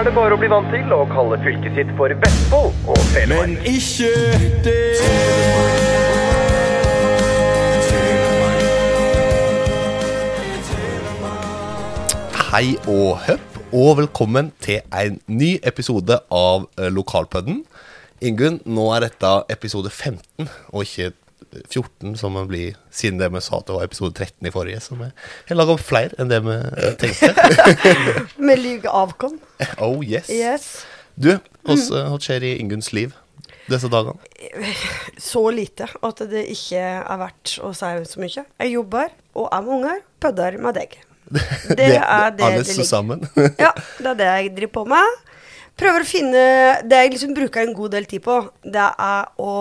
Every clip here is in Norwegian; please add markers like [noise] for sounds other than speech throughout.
er det bare å bli vant til å kalle fylket sitt for Vestfold og Telemark. Men ikke det. Hei og høpp, og velkommen til en ny episode av Lokalpodden. Ingunn, nå er dette episode 15, og ikke 14, som man blir siden det vi sa at det var episode 13 i forrige. Så vi har laga flere enn det vi eh, tenkte. [laughs] Med lyge avkom. Oh yes. Yes. Du, hva hva skjer i Ingunns liv disse dagene? [laughs] Så lite at det ikke er verdt å si så mye. Jeg jobber og er med unger, pødder med deg. [laughs] Det er det Alle det sammen. Ja, det er det jeg driver på med. Prøver å finne Det jeg liksom bruker en god del tid på, det er å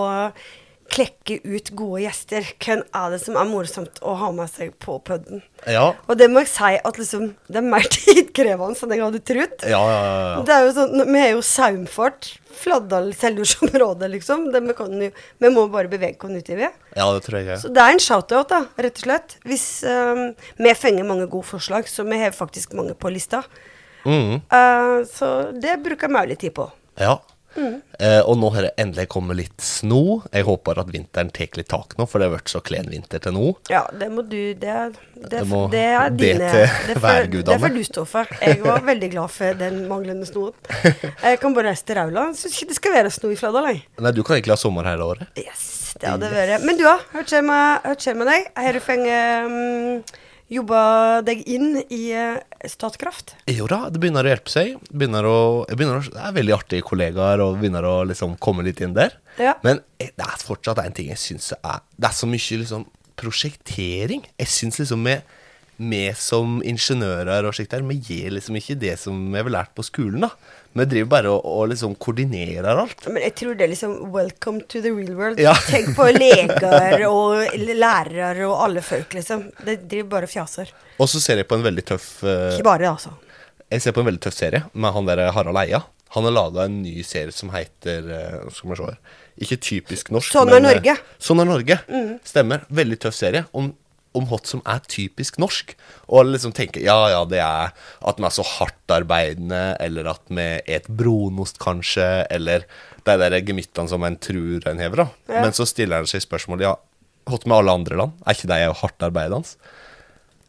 klekke ut gode gjester. Hvem er det som er morsomt å ha med seg på puben? Ja. Og det må jeg si at liksom Det er mer [laughs] tidkrevende enn jeg hadde trodd. Ja, ja, ja, ja. Det er jo sånn, Vi har jo saumfart. Fladdal selvjordsområde, liksom. Det, vi, kan jo, vi må bare bevege oss utover. Ja, det tror jeg. Så det er en shout-out, da, rett og slett. Hvis um, Vi fenger mange gode forslag, så vi har faktisk mange på lista. Mm. Uh, så det bruker vi litt tid på. Ja. Mm. Eh, og nå har det endelig kommet litt sno. Jeg håper at vinteren tar litt tak nå, for det har vært så klen vinter til nå. Ja, det må du Det, det, Det må det er dine til det får- værgudene. Det får du stå for. Jeg var veldig glad for den manglende snøen. Jeg kan bare reise til Raula. Syns ikke det skal være sno i Fladal, jeg. Nei, du kan egentlig ha sommer hele året. Yes, det hadde vært Men du, da? Hva skjer med, med deg? Har du fengt um, jobba deg inn i eh, Statkraft? Jo da, det begynner å hjelpe seg. Begynner å, begynner å, det er veldig artige kollegaer og begynner å liksom komme litt inn der. Ja. Men eh, det er fortsatt en ting jeg syns er Det er så mye liksom prosjektering. Jeg syns liksom vi, vi som ingeniører og slikt der, vi gir liksom ikke det som vi har lært på skolen, da. Vi driver bare og, og liksom koordinerer alt. Men jeg tror det er liksom welcome to the real world. Ja. Tenk på leger og lærere og alle folk, liksom. Det driver bare og fjaser. Og så ser jeg på en veldig tøff eh, Ikke bare, altså. Jeg ser på en veldig tøff serie med han der Harald Eia. Han har laga en ny serie som heter Nå skal vi se her. Ikke typisk norsk. Sånn er men, eh, Norge. Mm. Sånn er Norge. Stemmer. Veldig tøff serie om, om hva som er typisk norsk. Og liksom tenker ja, ja, det er at vi er så hardtarbeidende, eller at vi et brunost, kanskje, eller de der gemyttene som en tror en hever, da. Ja. Men så stiller han seg spørsmålet ja, hva med alle andre land? Er ikke de hardtarbeidende?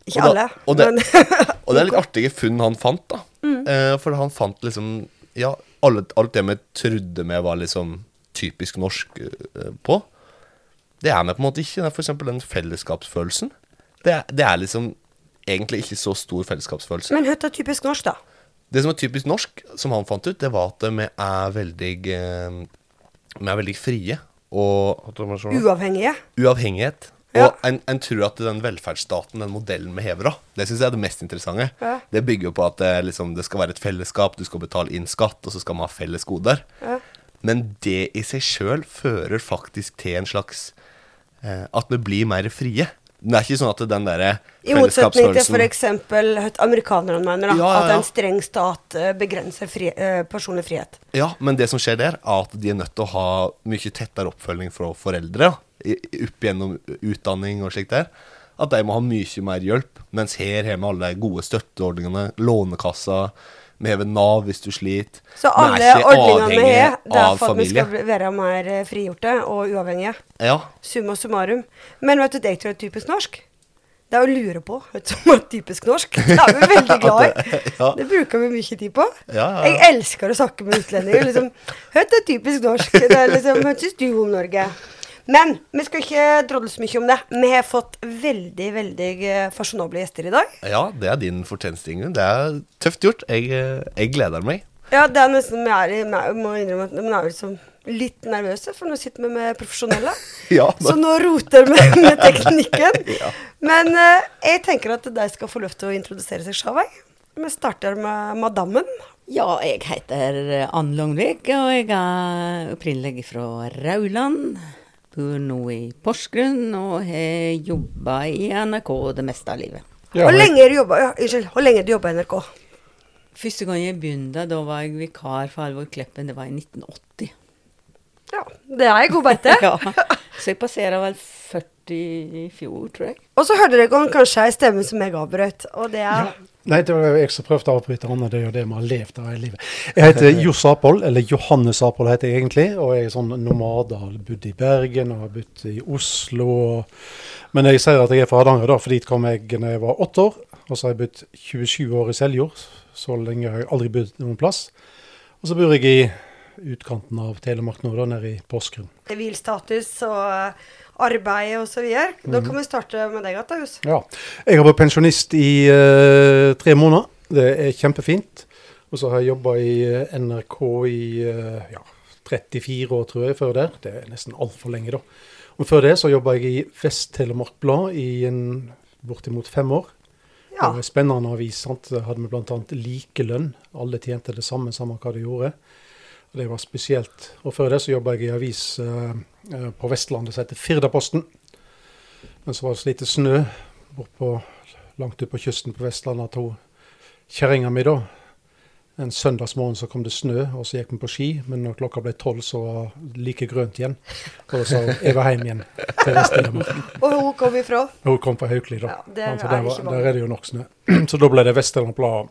Ikke Og da- alle, og det, men Mm. [laughs] og det er litt artige funn han fant, da. Eh, for han fant liksom Ja, alt, alt det vi trodde vi var liksom typisk norsk uh, på, det er meg på en måte ikke. Det er for eksempel den fellesskapsfølelsen. Det er, det er liksom egentlig ikke så stor fellesskapsfølelse. Men hva er typisk norsk, da? Det som er typisk norsk, som han fant ut, det var at vi er veldig eh, Vi er veldig frie. Og? Uavhengige? uavhengighet. Ja. Og en, en tror at den velferdsstaten, den modellen vi hever av, det syns jeg er det mest interessante. Ja. Det bygger jo på at det, liksom, det skal være et fellesskap, du skal betale inn skatt, og så skal man ha felles goder. Ja. Men det i seg sjøl fører faktisk til en slags eh, At vi blir mer frie. Det er ikke sånn at den derre I motsetning til f.eks. amerikanerne mener, da. Ja, ja, At en streng stat eh, begrenser fri, eh, personlig frihet. Ja, men det som skjer der, er at de er nødt til å ha mye tettere oppfølging fra foreldre. Ja. i- Opp gjennom utdanning og slikt der. At de må ha mye mer hjelp. Mens her har vi alle de gode støtteordningene. Lånekassa. Vi har Nav hvis du sliter. Så alle ordningene vi har, det er for at vi skal være mer eh, frigjorte og uavhengige. Ja, Summa summarum. Men vet du det jeg tror er typisk norsk? Det er å lure på vet du, [laughs] som er typisk norsk. Det er vi veldig [laughs] glad i. Ja. Det bruker vi mye tid på. Ja, ja. Jeg elsker å snakke med utlendinger. Liksom, Hva er typisk norsk? Det er liksom, [laughs] Hva syns du om Norge? Men vi skal ikke drodle så mye om det. Vi har fått veldig veldig eh, fasjonable gjester i dag. ja, det er din fortjeneste, Ingunn. Det er tøft gjort. Jeg, eh, jeg gleder meg. Ja, det er nesten Vi er, i- må innrømme at vi er liksom litt nervøse, for nå sitter vi med profesjonelle. [laughs] Ja, Så nå roter vi med teknikken. [laughs] Men uh, jeg tenker at de skal få lov til å introdusere seg sjøl. Vi starter med madammen. Ja, jeg heter Ann Longvik, og jeg er opprinnelig fra Rauland. Bor nå i Porsgrunn og har jobba i NRK det meste av livet. Hvor lenge har du jobba ja, Unnskyld, hvor lenge du jobba i NRK? Første gang jeg begynte, da var jeg vikar for Alvor Kleppen. Det var i 1980. Ja, det er jeg god beite. [laughs] Ja, så jeg passerer vel 40 i fjor, tror jeg. Og så hørte dere om kanskje ei stemme som jeg avbrøt, og det er Nei, det var jeg som prøvde å avbryte Anne. Det er jo det vi har levd av hele livet. Jeg heter [laughs] Johs Apoll, eller Johannes Apoll heter jeg egentlig. Og jeg er sånn nomade. Har bodd i Bergen og har bodd i Oslo. Og... Men jeg sier at jeg er fra Hardanger, da, for dit kom jeg da jeg var åtte år. Og så har jeg bodd 27 år i Seljord. Så lenge har jeg aldri bodd noen plass. Og så bor jeg i utkanten av Telemark nå, da, nede i Porsgrunn. Sivilstatus og arbeid og så videre. Da kan vi starte med deg, Attaus. Ja. Jeg har vært pensjonist i uh, tre måneder. Det er kjempefint. Og så har jeg jobba i eh, NRK i uh, ja, 34 år, tror jeg, før der. Det er nesten altfor lenge, da. Og før det så jobba jeg i Vest-Telemark Blad i en, bortimot fem år. Ja. Det var en spennende avis. sant? Der hadde vi bl.a. likelønn. Alle tjente det samme, samme hva de gjorde. Og Det var spesielt. Og før det så jobba jeg i avis eh, på Vestlandet som heter Firdaposten. Men så var det så lite snø på, langt ute på kysten på Vestlandet at hun kjerringa mi da En søndagsmorgen så kom det snø, og så gikk vi på ski. Men når klokka ble tolv, så var det like grønt igjen. Og så jeg var hjem igjen til Vest-Telemark. Og hun kom ifra. Hun kom fra Haukeli, da. Ja, der altså, er der, var, der er det jo nok snø. [clears throat] Så da ble det Vest-Telemark Blad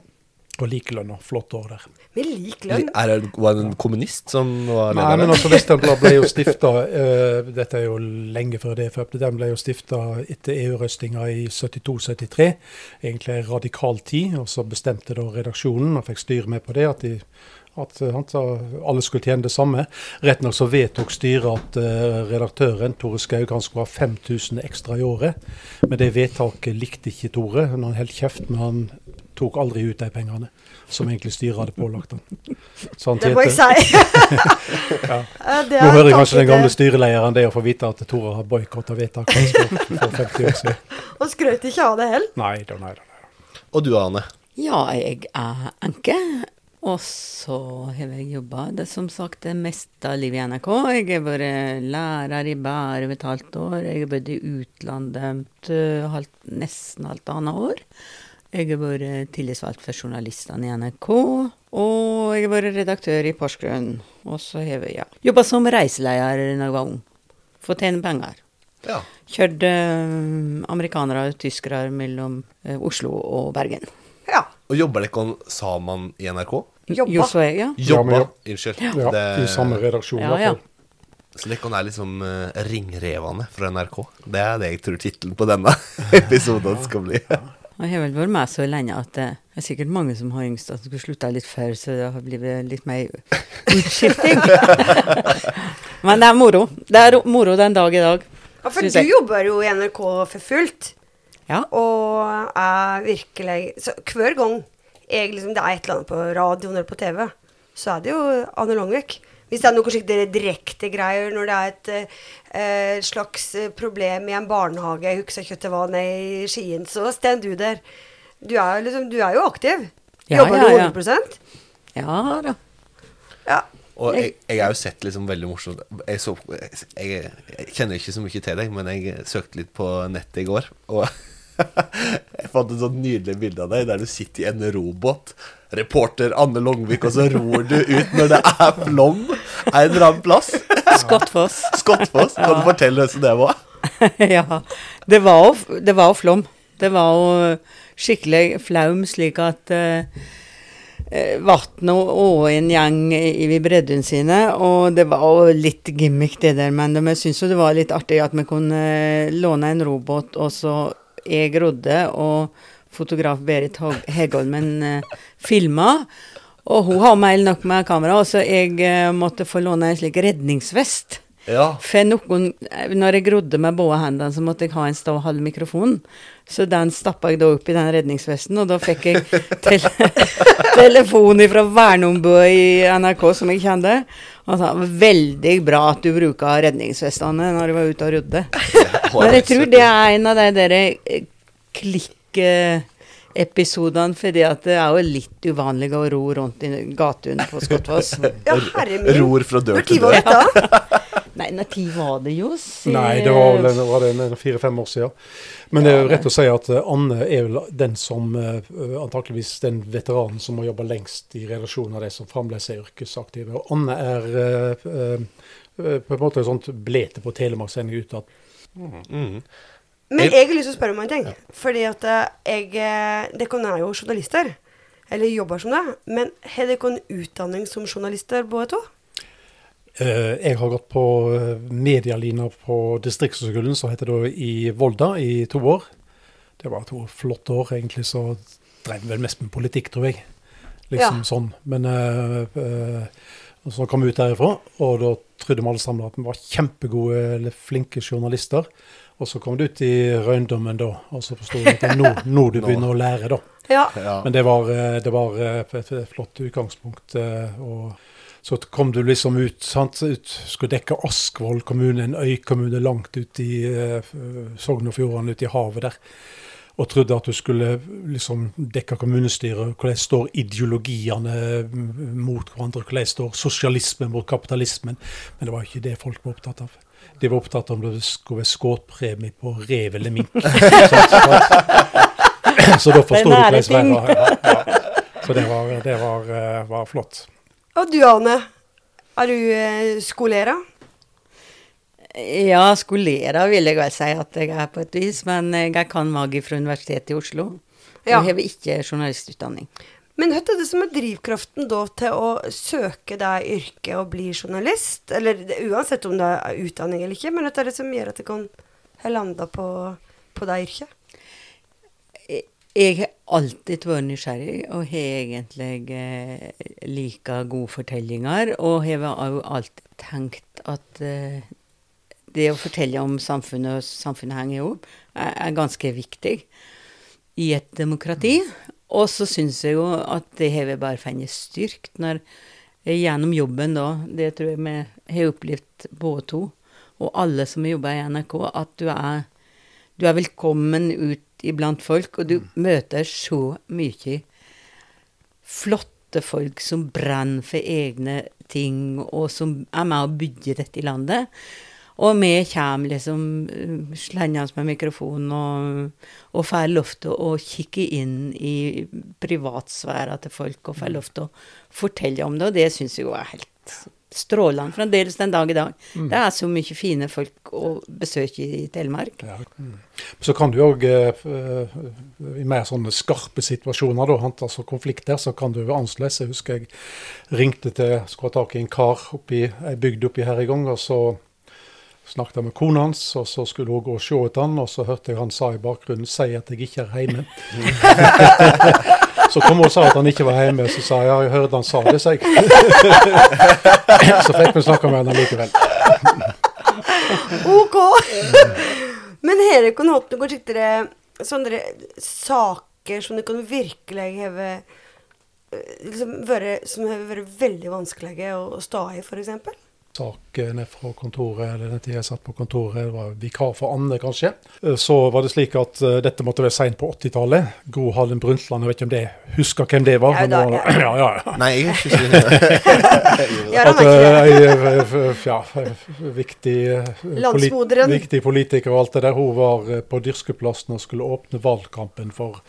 og og flott år der. Med lik lønn. Er det, var det en kommunist som var Nei, men altså Vest-Telemark ble jo stifta Dette er jo lenge før det, for den ble jo stifta etter EU-røstinga i 72-73. Egentlig en radikal tid. Og så bestemte da redaksjonen, og fikk styret med på det, at, de, at eh, han sa alle skulle tjene det samme. Rett nok så vedtok styret at eh, redaktøren, Tore Skaug, han skulle ha 5000 ekstra i året. Men det vedtaket likte ikke Tore. Han holdt kjeft, men han tok aldri ut de pengene som egentlig styret hadde pålagt han. [laughs] Sånn Det må jeg si. [laughs] [laughs] Ja. Nå er hører kanskje den gamle styrelederen det å få vite at Tore har boikotta vedtaket for for 50 år siden. Og skrøt ikke av det heller. Nei da, nei da. Og du, Ane? Ja, jeg er enke. Og så har jeg jobba det som sagt det meste av livet i NRK. Jeg har vært lærer i Bærum et halvt år. Jeg har bodd i utlandet nesten halvt, nesten halvannet år. Jeg har vært tillitsvalgt for journalistene i NRK. Og jeg har vært redaktør i Porsgrunn. Og så har jeg ja, jobba som reiseleder da jeg var ung. For å tjene penger. Ja. Kjørte eh, amerikanere og tyskere mellom eh, Oslo og Bergen. Ja. Og jobber dere sammen i NRK? Jobba. Jo, så jeg, ja. Ja, Jobba, unnskyld. Ja, Det- I samme redaksjon, i Ja, hvert ja. fall. Så dere er liksom uh, ringrevene fra NRK. Det er det jeg tror tittelen på denne [laughs] episoden skal bli. Jeg har vel vært med så lenge at det er sikkert mange som har yngst at skulle slutta litt før, så det har blitt litt mer utskifting. [laughs] Men det er moro. Det er moro den dag i dag. Ja, for du jobber jo i NRK for fullt. Ja. Og er virkelig Så hver gang jeg liksom, det er et eller annet på radioen eller på TV, så er det jo Anne Longvik. Hvis det er noen slike direkte greier, når det er et eh, slags eh, problem i en barnehage Jeg husker ikke hva det var nede i Skien, så står du der. Du er, liksom, du er jo aktiv. Ja, Jobber ja, du 100% Ja da. Ja. Og jeg, jeg har jo sett liksom veldig morsomt jeg, så, jeg, jeg kjenner ikke så mye til deg, men jeg søkte litt på nettet i går. Og [laughs] jeg fant et sånt nydelig bilde av deg der du sitter i en robåt. Reporter Anne Longvik, og så ror du ut når det er flom en eller annen plass. Skottfoss. Skottfoss. Kan du fortelle hvordan det var? [laughs] ja. Det var, jo, det var jo flom. Det var jo skikkelig flaum, slik at uh, vannet og en gjeng i breddene sine. Og det var jo litt gimmick, det der, men vi syntes jo det var litt artig at vi kunne eh, låne en robåt, og så jeg rodde, og fotograf Berit Hegholmen uh, filma. Og hun har mer enn nok med kamera, så jeg eh, måtte få låne en slik redningsvest. Ja. For noen, når jeg grodde med begge hendene, så måtte jeg ha en stå og halv mikrofon, Så den stappa jeg da opp i den redningsvesten, og da fikk jeg [laughs] tel [laughs] telefon fra verneombudet i NRK som jeg kjente. Han sa veldig bra at du bruka redningsvestene når du var ute og rodde. Men jeg [laughs] tror det er en av de der eh, klikk-episodene, fordi at det er jo litt uvanlig å ro rundt i gatene på Skottfoss. [laughs] ja, herre min. Ror fra dør Når til var dør. dette? [laughs] Nei, når var det, Johs? Nei, det var vel fire-fem år siden. Men det er jo rett å si at eh, Anne er vel den som eh, antakeligvis den veteranen som har jobba lengst i relasjon av de som fremdeles er yrkesaktive. Og Anne er eh, eh, på en måte sånt blete på telemarkssending utad. Mm. Men Jeg- har lyst til å spørre om en ting. Fordi at eh, jeg eh, Dere er jo journalister. Eller jobber som det. Men har dere en utdanning som journalister, både to? Eh, Jeg har gått på medialina på distriktshøgskolen, som heter det i Volda, i to år. Det var to flotte år, egentlig, så drev vel mest med politikk, tror jeg. Liksom Ja. sånn. Men eh, eh, så kom vi ut derifra, og da trodde vi alle sammen at vi var kjempegode eller flinke journalister. Og så kom du ut i røyndommen da, og så forsto du at det er nå, nå du begynner å lære, da. Ja. Men det var, eh, det var eh, et flott utgangspunkt. eh, og så kom du liksom ut, sant? ut Skulle dekke Askvoll kommune, en øykommune langt ut i eh, Sogn og Fjordane, ute i havet der. Og trodde at du skulle liksom dekke kommunestyret. Hvordan står ideologiene mm, mot hverandre? Hvordan står sosialismen mot kapitalismen? Men det var ikke det folk var opptatt av. De var opptatt av om det skulle være skuddpremie på rev eller mink. [laughs] Så da forsto du hvordan det var. Ja, ja. Så det var, det var, eh, var flott. Og du, Ane. Er du skolera? Ja, skolera vil jeg vel si at jeg er på et vis, men jeg kan magi fra Universitetet i Oslo. Ja. Jeg har ikke journalistutdanning. Men hva er det som er drivkraften da til å søke deg yrket og bli journalist? Eller uansett om det er utdanning eller ikke, men hva er det som gjør at du kan ha landa på, på det yrket? Jeg har alltid vært nysgjerrig og har egentlig eh, like gode fortellinger. Og har òg alltid tenkt at eh, det å fortelle om samfunnet og samfunnet henger ihop, er, er ganske viktig i et demokrati. Og så syns jeg jo at det har vi bare funnet styrkt når jeg gjennom jobben da, det tror jeg vi har opplevd både to, og alle som har jobba i NRK, at du er, du er velkommen ut iblant folk, og du møter så mye flotte folk som brenner for egne ting, og som er med og bygger dette i landet. Og vi kommer liksom uh, slengende med mikrofonen og, og får lov til å kikke inn i privatsfæra til folk og får lov til å fortelle om det, og det syns jeg jo er helt strålende fremdeles den dag i dag. Det er så mye fine folk å besøke i Telemark. Ja. Så kan du òg, i mer sånne skarpe situasjoner, da, altså konflikter, så kan du være annerledes. Jeg husker jeg ringte til skulle ha tak i en kar oppi ei bygd oppi her i gang, og så snakket med kona hans, og så skulle hun gå og se etter han, og så hørte jeg han sa i bakgrunnen 'si at jeg ikke er hjemme'. [laughs] så kom hun og sa at han ikke var hjemme, så sa jeg 'ja, jeg hørte han sa det', sa [laughs] så fikk vi snakka med han likevel. OK! Men har dere hatt noen skikkere sånne saker som dere kan virkelig have eh, liksom være, som har vært veldig vanskelige å, å stå i, f.eks.? Sak ned fra kontoret, eller den tida jeg satt på kontoret, det var vikar for Anne, kanskje. Eh, Så var det slik at eh, dette måtte være seint på 80-tallet. Gro Harlem Brundtland, jeg vet ikke om det husker hvem det var. Ja, da, var- ja, ja, ja. Nei, jeg husker ikke [laughs] det. Eh, viktig, polit- viktig politiker og alt det der, hun var på Dyrskeplassen og skulle åpne valgkampen for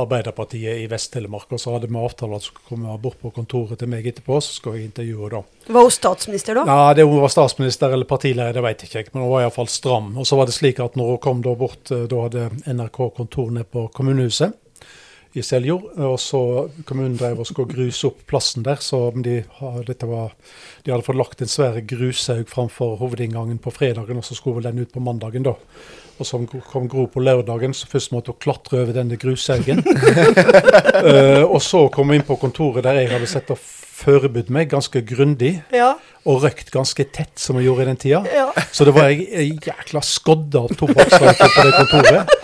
Arbeiderpartiet i Vest-Telemark. Og så hadde vi avtale at hun skulle komme bort på kontoret til meg etterpå, så skulle jeg intervjue henne da. Var hun statsminister da? Ja, det hun var statsminister eller partileder, det vet jeg ikke, men hun var iallfall stram. Og så var det slik at når hun kom da bort, eh, da hadde NRK kontor nede på kommunehuset i Seljord. Og så kommunen drev og skulle gruse opp plassen der, så de, dette var, de hadde fått lagt en svær grushaug framfor hovedinngangen på fredagen, og så skulle vel den ut på mandagen, da. Og så kom Gro på lørdagen, så først måtte hun klatre over denne grushaugen. uh, [laughs] og så kom hun inn på kontoret der jeg hadde sett og forberedt meg ganske grundig Ja. og røykt ganske tett, som jeg gjorde i den tida. Ja. Så det var ei ei jækla skodde av tobakksrøyker på det kontoret.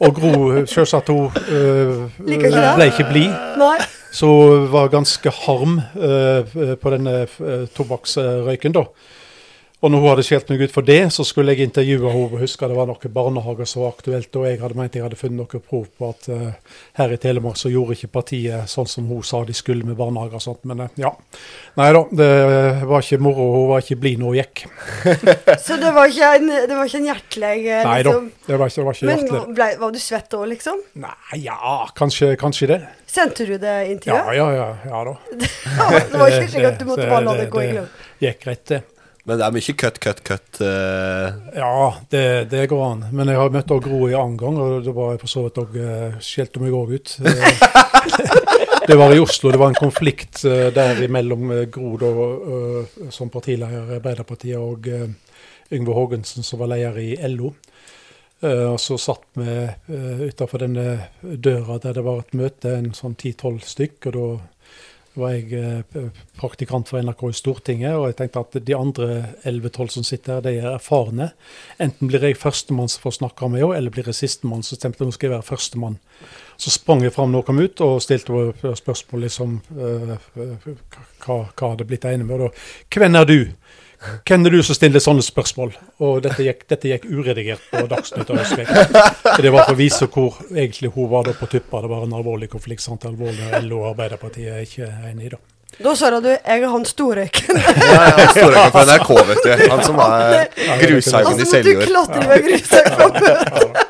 Og Gro, selvsagt, hun øh, ble ikke blid. Så Så var ganske harm øh, på denne øh, tobakksrøyken, da. Og når hun hadde skjelt meg ut for det, så skulle jeg intervjue henne. Jeg husker det var noen barnehager som var aktuelt, og jeg hadde ment jeg hadde funnet noe prov på at uh, her i Telemark så gjorde ikke partiet sånn som hun sa de skulle med barnehager og sånt. Men uh, ja. Nei da, det var ikke moro. Hun var ikke blid når hun gikk. [laughs] Så det var ikke en, det var ikke en hjertelig Liksom. Nei da, liksom. det var ikke, det var ikke Men ble, var du svett òg, liksom? Nei, ja, kanskje, kanskje det. Sendte du det intervjuet? ja, ja, ja ja da. [laughs] det var ikke [laughs] slik at du måtte bare la det gå i glem? gikk greit, det. Men det er mye cut, cut, cut. Uh... Ja, det, det går an. Men jeg har møtt Gro i annen gang, og det var for så vidt òg Skjelte meg òg ut. Eh, [laughs] Det var i Oslo. Det var en konflikt uh, der mellom eh, Gro da, eh, som partileder i Arbeiderpartiet og eh, Yngve Haagensen, som var leder i LO. Eh, Og så satt vi utafor denne døra der det var et møte, en sånn ti-tolv stykk. og da var jeg eh, praktikant for NRK i Stortinget, og jeg tenkte at de andre 11-12 som sitter her, de er erfarne. Enten blir jeg førstemann som får snakke med henne, eller blir jeg sistemann. Så stemte jeg nå skal jeg være førstemann. Så sprang jeg fram når kom ut og stilte spørsmål liksom eh, eh, hva, hva hadde blitt enig med. Og da, Hvem er du? Hvem er du som stiller sånne spørsmål? Og dette gikk, dette gikk uredigert på Dagsnytt. og husker Det var for å vise hvor egentlig hun var da på tuppa. Det var en alvorlig konflikt. sant? Alvorlig LO og Arbeiderpartiet er ikke enig i da. Da sa du jeg er han storrøyken. Ja, ja, Storøyken på NRK, vet du. Han som er grushaugen i måtte du Seljord. klatre med grushaug fra møtet.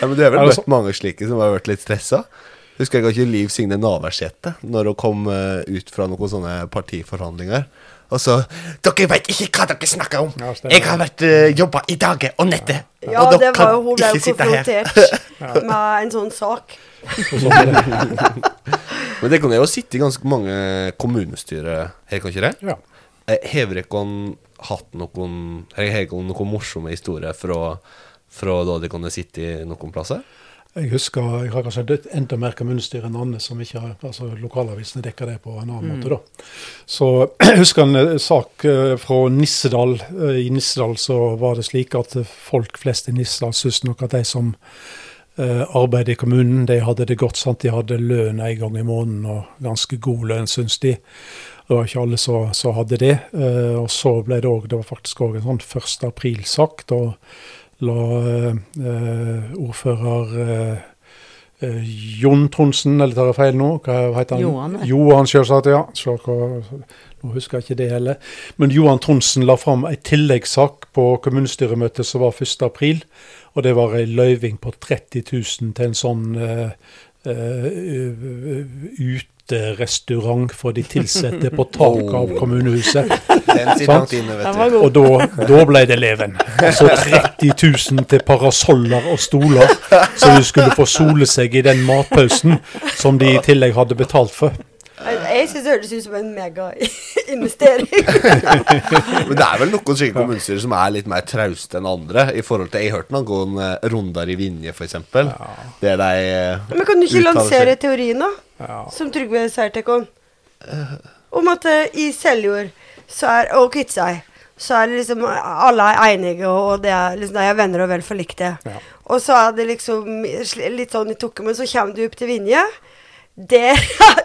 Ja, men du har vel Er møtt mange slike som har vært litt stressa? Husker jeg ikke Liv Signe Navarsete når hun kom eh, ut fra noen sånne partiforhandlinger. Og så Dere veit ikke hva dere snakker om! Ja, jeg har vært uh, jobba i dager og netter! Ja, og det dere var jo, hun ble ikke sitte her. konfrontert [laughs] med en sånn sak. [laughs] Men det kan jo sitte i ganske mange kommunestyrer her, kan ikke det? Ja. Eh, Har dere hatt noen noen morsomme historier fra, fra da dere kunne sitte i noen plasser? Jeg husker, jeg har kanskje dødt enda mer kommunestyre enn andre som ikke har, altså lokalavisene dekker det på en annen måte. da. Så [clears throat] jeg husker en eh, sak eh, fra Nissedal. Eh, I Nissedal så var det slik at folk flest i Nissedal syntes nok at de som arbeidet i kommunen, de hadde det godt. sant? De hadde lønn en gang i måneden, og ganske god lønn, syns de. Det var ikke alle som hadde det. Og så ble det òg Det var faktisk òg en sånn 1. april-sak. Da la eh, eh, ordfører eh, Jon Tronsen, eller tar jeg feil nå? Hva heter han? Johan. Johan, selvsagt, ja. Så, nå husker jeg ikke det heller. Men Johan Tronsen la fram ei tilleggssak på kommunestyremøtet som var 1. april. Og det var ei løyving på 30 000 til en sånn eh, uterestaurant for de ansatte på taket av kommunehuset. Inne, vet var du. Og da, da ble det leven. Altså 30 000 til parasoller og stoler, så de skulle få sole seg i den matpausen som de i tillegg hadde betalt for. Jeg, jeg syns det hørtes ut som en mega-investering. [laughs] [laughs] Men det er vel noen slike kommunestyrer som er litt mer trauste enn andre. I forhold til, Jeg hørte noen eh, runder i Vinje, f.eks. Der de eh, Men kan du ikke lansere teorien, da? Som Trygve Seiertekon? Om at eh, i Seljord så er, og Kviteseid så er det liksom alle er enige, og det er liksom de er venner og vel forlikte. Ja. Og så er det liksom litt sånn i tukke, men så kommer du opp til Vinje. Der,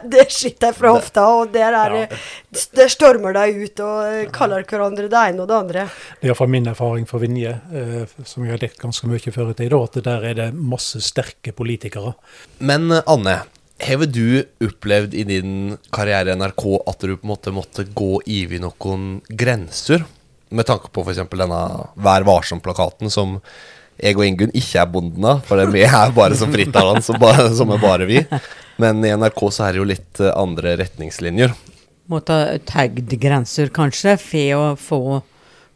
der skyter jeg fra hofta, og der, er, det- der stormer de ut og kaller hverandre det ene og det andre. Det er iallfall min erfaring fra Vinje, eh, som jeg har dekt ganske mye før i tid, at der er det masse sterke politikere. Men eh, Anne, har du opplevd i din karriere i NRK at du på en måte måtte gå over noen grenser? Med tanke på f.eks. denne Vær varsom-plakaten, som jeg og Ingunn ikke er bonden av. For det vi er bare som frittalende, som, bare- som er bare vi. Men i NRK så er det jo litt eh, andre retningslinjer. Måtte ha tagd grenser, kanskje, for å få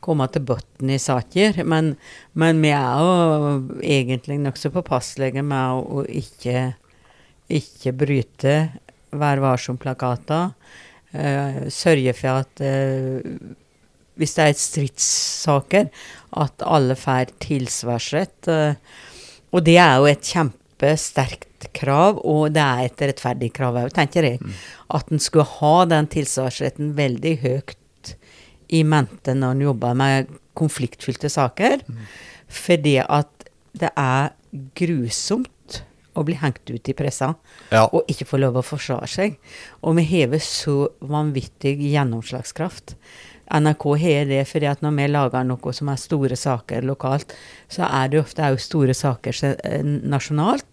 komme til bunnen i saker. Men, men vi er jo egentlig nokså påpasselige med å, ikke, ikke bryte Vær varsom-plakater. Uh, sørge for at uh, hvis det er stridssaker, at alle får tilsvarsrett. Uh, og det er jo et kjempesterkt krav, og det er et rettferdig krav òg, tenker jeg. At en skulle ha den tilsvarsretten veldig høyt i mente når en jobber med konfliktfylte saker. Fordi at det er grusomt å bli hengt ut i pressa Ja. og ikke få lov å forsvare seg. Og vi hever så vanvittig gjennomslagskraft. NRK har det fordi at når vi lager noe som er store saker lokalt, så er det ofte òg store saker nasjonalt.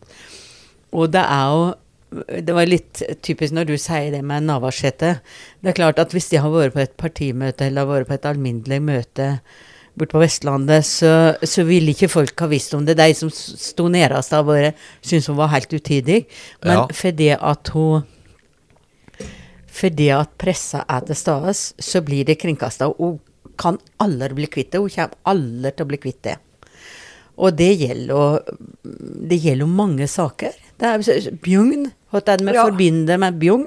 Og det er jo Det var litt typisk når du sier det med Navarsete. Det er klart at hvis de har vært på et partimøte eller har vært på et alminnelig møte borte på Vestlandet, så, så ville ikke folk ha visst om det. De som sto nærmest av våre, syntes hun var helt utidig. Men Ja. fordi at hun Fordi at pressa er til stede, så blir det kringkasta. Hun kan aldri bli kvitt det. Hun kommer aldri til å bli kvitt det. Og det gjelder Det gjelder jo mange saker. Det er Bjugn. Hva er det vi Ja. forbinder med Bjugn?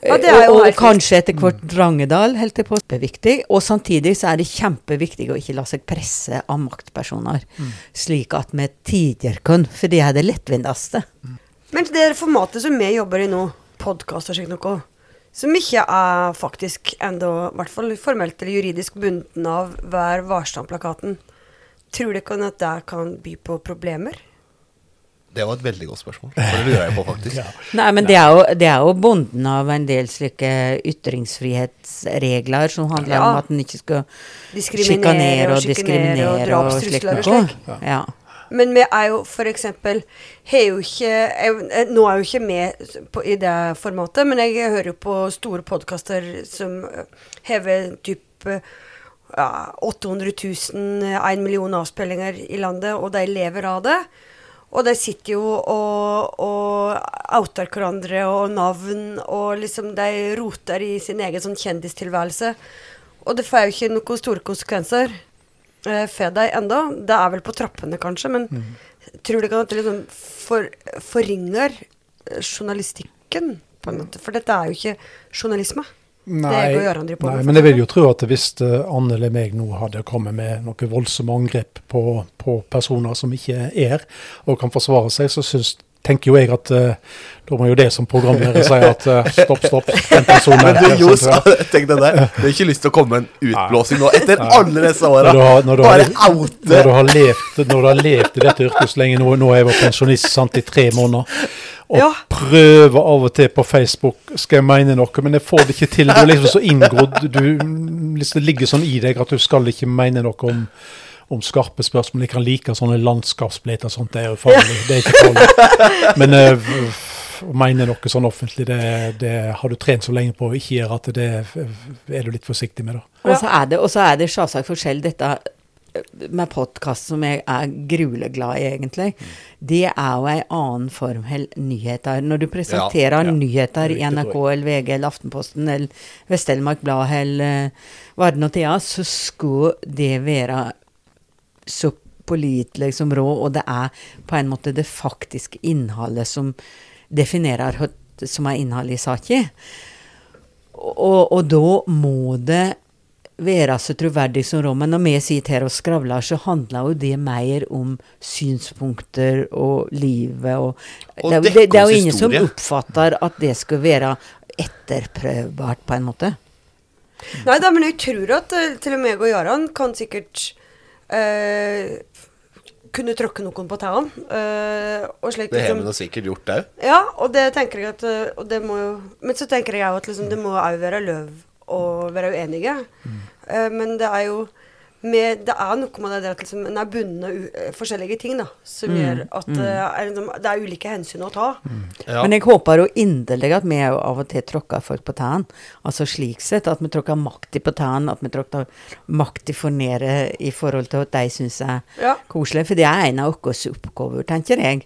Ja, og, og kanskje etter hvert Drangedal, helt til på. Viktig. Og samtidig så er det kjempeviktig å ikke la seg presse av maktpersoner, slik at vi tider kan, for det er det lettvinteste. Men det formatet som vi jobber i nå, podkast og slikt noe, som ikke er faktisk enda, i hvert fall formelt eller juridisk bundet av Vær varsom-plakaten, tror dere kan at det kan by på problemer? Det var et veldig godt spørsmål. og Det lurer jeg på, faktisk. [laughs] Ja. Nei, men det er, jo, det er jo bonden av en del slike ytringsfrihetsregler som handler Ja. om at en ikke skal Diskriminere sjikanere og og diskriminere og og slikt noe. slik. Ja. Men vi er jo for eksempel har jo ikke jeg, eh, Nå er jo ikke med på, i det formatet, men jeg hører jo på store podkaster som eh, hever typ eh, ja, 800 000, 1 million avspillinger i landet, og de lever av det. Og de sitter jo og, og outer hverandre og navn, og liksom de roter i sin egen sånn kjendistilværelse. Og det får jo ikke noen store konsekvenser eh, for deg enda. Det er vel på trappene, kanskje, men tror du ikke at det liksom for, forringer eh, journalistikken, på en måte? For dette er jo ikke journalisme. Det jeg og på nei, men jeg vil jo tro at hvis eh, Anne eller meg nå hadde kommet med noen voldsomme angrep på, på personer som ikke er og kan forsvare seg, så syns tenker jo jeg at uh, da må jo det som programleder si at uh, stopp, stopp, den personen Men du, Jos, Johs, tenk det. Du har ikke lyst til å komme med en utblåsing nå, etter Nei. alle disse åra. Når du har- når du har- Bare oute. når du har levd i dette yrket så lenge, nå, nå er jeg vært pensjonist sant, i tre måneder, og Ja. prøver av og til på Facebook skal jeg mene noe, men jeg får det ikke til. Du er liksom så inngrodd, du, liksom, det ligger sånn i deg at du skal ikke mene noe om, om skarpe spørsmål. Jeg kan like sånne landskapsbleter og sånt, det er jo farlig. Det er ikke farlig. Men eh, å mene noe sånn offentlig, det, det har du trent så lenge på å ikke gjøre at det er du litt forsiktig med, da. Og så er det, og så er det selvsagt forskjell dette med podkast som jeg er gruleglad i, egentlig. Det er jo en annen form for nyheter. Når du presenterer Ja, ja. nyheter i NRK eller VG eller Aftenposten eller Vest-Telemark Blad eller uh, Varden og Thea, så skulle det være så pålitelig som råd, og det er på en måte det faktiske innholdet som definerer hva som er innholdet i saken. Og, og da må det være så troverdig som råd. Men når vi sitter her og skravler, så handler jo det mer om synspunkter og livet og, Og det, er det, det er jo ingen som oppfatter at det skal være etterprøvbart, på en måte. Nei da, men jeg tror at eh, til og med jeg og Jaran kan sikkert øh, kunne tråkke noen på tærne. Øh, Det har liksom- vi da sikkert gjort òg. Ja, og det tenker jeg at og det må jo, Men så tenker jeg òg at liksom, det må òg være lov å være uenige. Eh, men det er jo med, det er noe med det der at liksom, en er bundet av eh, forskjellige ting da, som gjør at eh, er, liksom, det er ulike hensyn å ta. Ja. Men jeg håper jo inderlig at vi jo av og til tråkker folk på tærne. Altså slik sett at vi tråkker maktig på tærne, at vi tråkker maktig for nede i forhold til at de syns er Ja. koselig. For det er en av våre oppgaver, tenker jeg.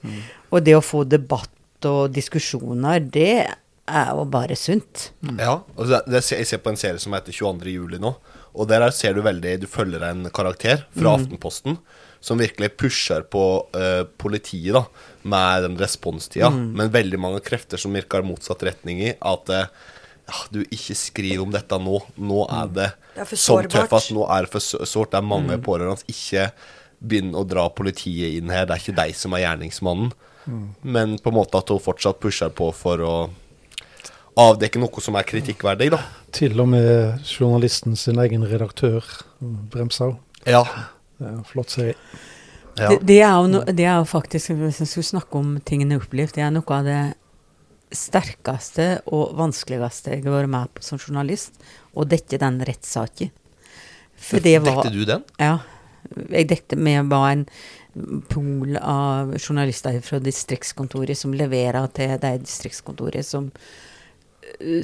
Og det å få debatt og diskusjoner, det er jo bare sunt. Ja, og det, det, jeg ser på en serie som heter 22. juli nå. Og der ser du veldig Du følger en karakter fra Aftenposten som virkelig pusher på uh, politiet da med den responstida. Men veldig mange krefter som virker motsatt retning i at uh, ja, du ikke skriv om dette nå. Nå er det, Det er som tøffest. Nå er det for så- sårt. Det er mange pårørende. Ikke begynn å dra politiet inn her. Det er ikke deg som er gjerningsmannen. Men på en måte at hun fortsatt pusher på for å avdekke noe som er kritikkverdig, da. Til og med journalisten sin egen redaktør bremsa. Ja. Det er en flott serie. ja. Det, det, er jo no, det er jo faktisk, hvis jeg skulle snakke om tingene opplevd, det er noe av det sterkeste og vanskeligste jeg har vært med på som journalist, å dekke den rettssaken. For det var Dekte du den? Ja. Jeg dekte med var en pool av journalister fra distriktskontoret som leverer til de distriktskontoret som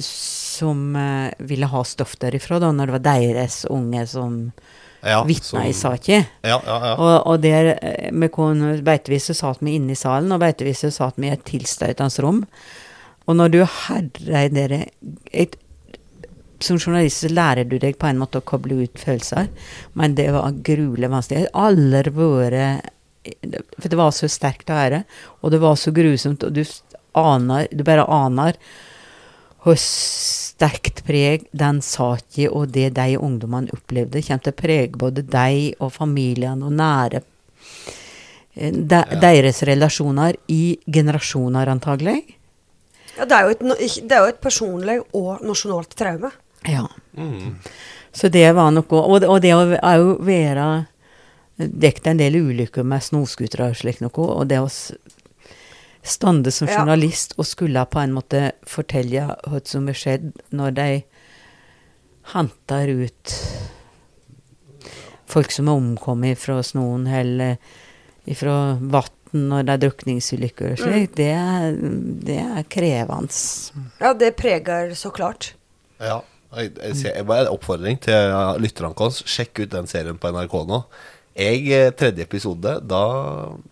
som eh, ville ha stoff derifra, da, når det var deres unge som Ja, vitna i saken. Ja, ja, ja. Og, og der eh, med kon beitevis så satt vi inne i salen, og beitevis så satt vi i et tilstøtende rom. Og når du hører dere et som journalist så lærer du deg på en måte å koble ut følelser, men det var gruelig vanskelig. Jeg har aldri vært For det var så sterkt å høre, og det var så grusomt, og du aner Du bare aner hvor sterkt preg den saka og det de ungdommene opplevde, kommer til å prege både de og familiene og nære de, ja. Deres relasjoner i generasjoner, antagelig. Ja, det er, jo et, det er jo et personlig og nasjonalt traume. Ja. Så det var noe Og, det- og det å òg være Dekket en del ulykker med snøscootere og slikt noe, og det å stande som Ja. journalist og skulle på en måte fortelle hva som har skjedd når de henter ut folk som er omkommet fra snøen, eller fra vann når det er drukningsulykker og slikt, det, er- det er krevende. Ja, det preger så klart. Ja. Jeg, jeg, ser- jeg bare en oppfordring til lytterne våre. Sjekk ut den serien på NRK nå. Jeg, eh, Tredje episode, da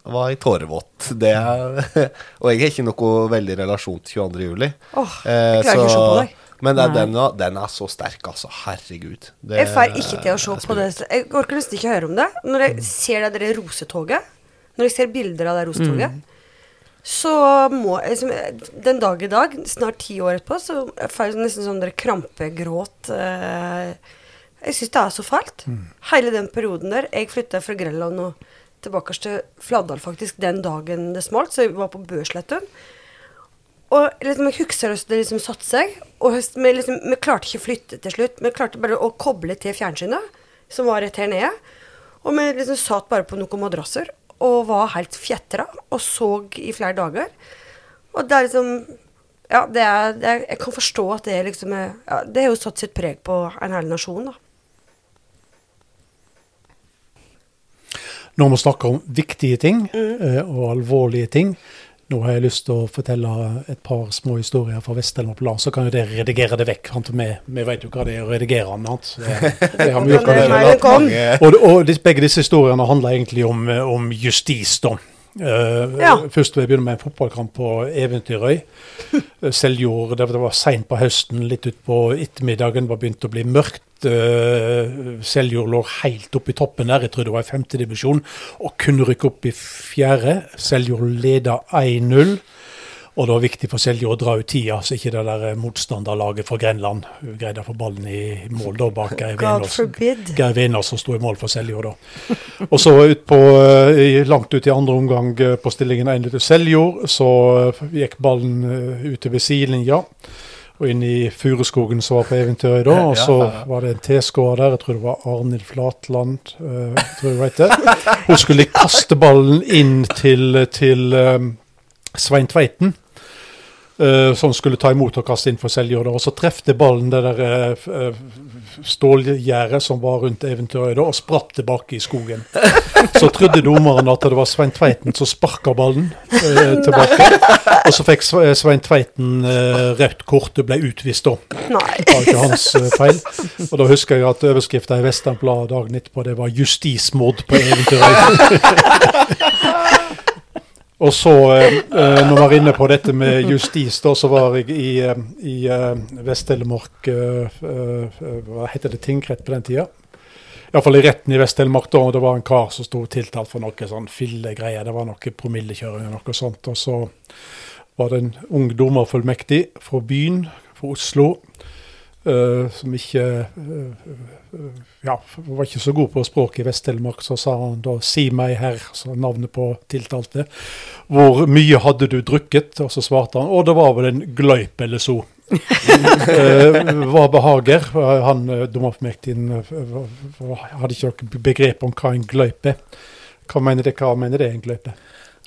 var jeg tårevåt. Det er, [laughs] og jeg har ikke noe veldig relasjon til 22. juli. Åh, jeg klarer ikke å se på deg. Men det den, den er så sterk, altså. Herregud. Det Jeg får ikke til å se på det. Jeg orker nesten ikke å høre om det. Når jeg ser det der rosetoget, når jeg ser bilder av det rosetoget, så må jeg liksom, Den dag i dag, snart ti år etterpå, så får jeg nesten sånn der krampegråt. eh, Jeg syns det er så fælt. Hele den perioden der. Jeg flytta fra Grenland og tilbake til Fladdal faktisk den dagen det smalt, så jeg var på Børsletten. Og liksom, jeg husker hvordan det liksom satte seg. Og vi, liksom, vi klarte ikke å flytte til slutt. Vi klarte bare å koble til fjernsynet, som var rett her nede. Og vi liksom satt bare på noen madrasser og var helt fjetra og så i flere dager. Og det er liksom Ja, det er, det er Jeg kan forstå at det er liksom ja, Det har jo satt sitt preg på en hel nasjon, da. Når vi snakker om viktige ting eh, og alvorlige ting, nå har jeg lyst til å fortelle et par små historier fra Vest-Telemark land, så kan jo dere redigere det vekk. Vi, vi vet jo hva det er å redigere. det [laughs] kom. Og, og begge disse historiene handler egentlig om, eh, om justis, da. Eh, Ja. Først vil jeg begynne med en fotballkamp på Eventyrøy. [laughs] Seljord, det var seint på høsten, litt utpå ettermiddagen, var begynt å bli mørkt. Uh, Seljord lå helt oppe i toppen der, jeg tror det var i femtedivisjon, og kunne rykke opp i fjerde. Seljord leda 1-0. Og det var viktig for Selje å dra ut tida, så ikke det der motstanderlaget fra Grenland greide å få ballen i mål da bak Geir Venås. som sto i mål for Seljo da. [laughs] Og så ut på, eh, langt ut i andre omgang eh, på stillingen 1 til Seljord, så eh, gikk ballen eh, ut over sidelinja. Og inn i Furuskogen som var på eventyret da, og så var det en T-skårer der, jeg tror det var Arnhild Flatland, eh, tror jeg vet det. Hun skulle kaste ballen inn til, til eh, Svein Tveiten. Eh, som skulle ta imot og kaste inn for Seljord. Og så trefte ballen det der eh, stålgjerdet som var rundt Eventyrøy, og spratt tilbake i skogen. Så trodde dommeren at det var Svein Tveiten som sparka ballen eh, tilbake. Og så fikk Svein Tveiten rødt kort og ble utvist da. Nei. Det var ikke hans feil. Og da husker jeg at overskrifta i Vestlandbladet dagen etterpå, det var 'justismord på Eventyrøy'. [laughs] Og så, eh, eh, når vi var inne på dette med justis, da, så var jeg i, eh, i eh, Vest-Telemark Hva heter det, tingrett på den tida? Iallfall i retten i Vest-Telemark, da, og det var en kar som sto tiltalt for noe sånn fillegreier. Det var noe promillekjøring og noe sånt. Og så var det en ung dommerfullmektig fra byen, fra Oslo, eh, som ikke eh, eh, ja, var ikke så god på språket i Vest-Telemark, så sa han da 'si meg herr', så navnet på tiltalte. 'Hvor mye hadde du drukket?' Og så svarte han 'å, det var vel en gløyp eller så'. uh, [laughs] hva behager? Han dommerfullmektigen var- var- hadde ikke noe begrep om hva en gløyp er. Hva mener det, hva mener det er en gløyp En,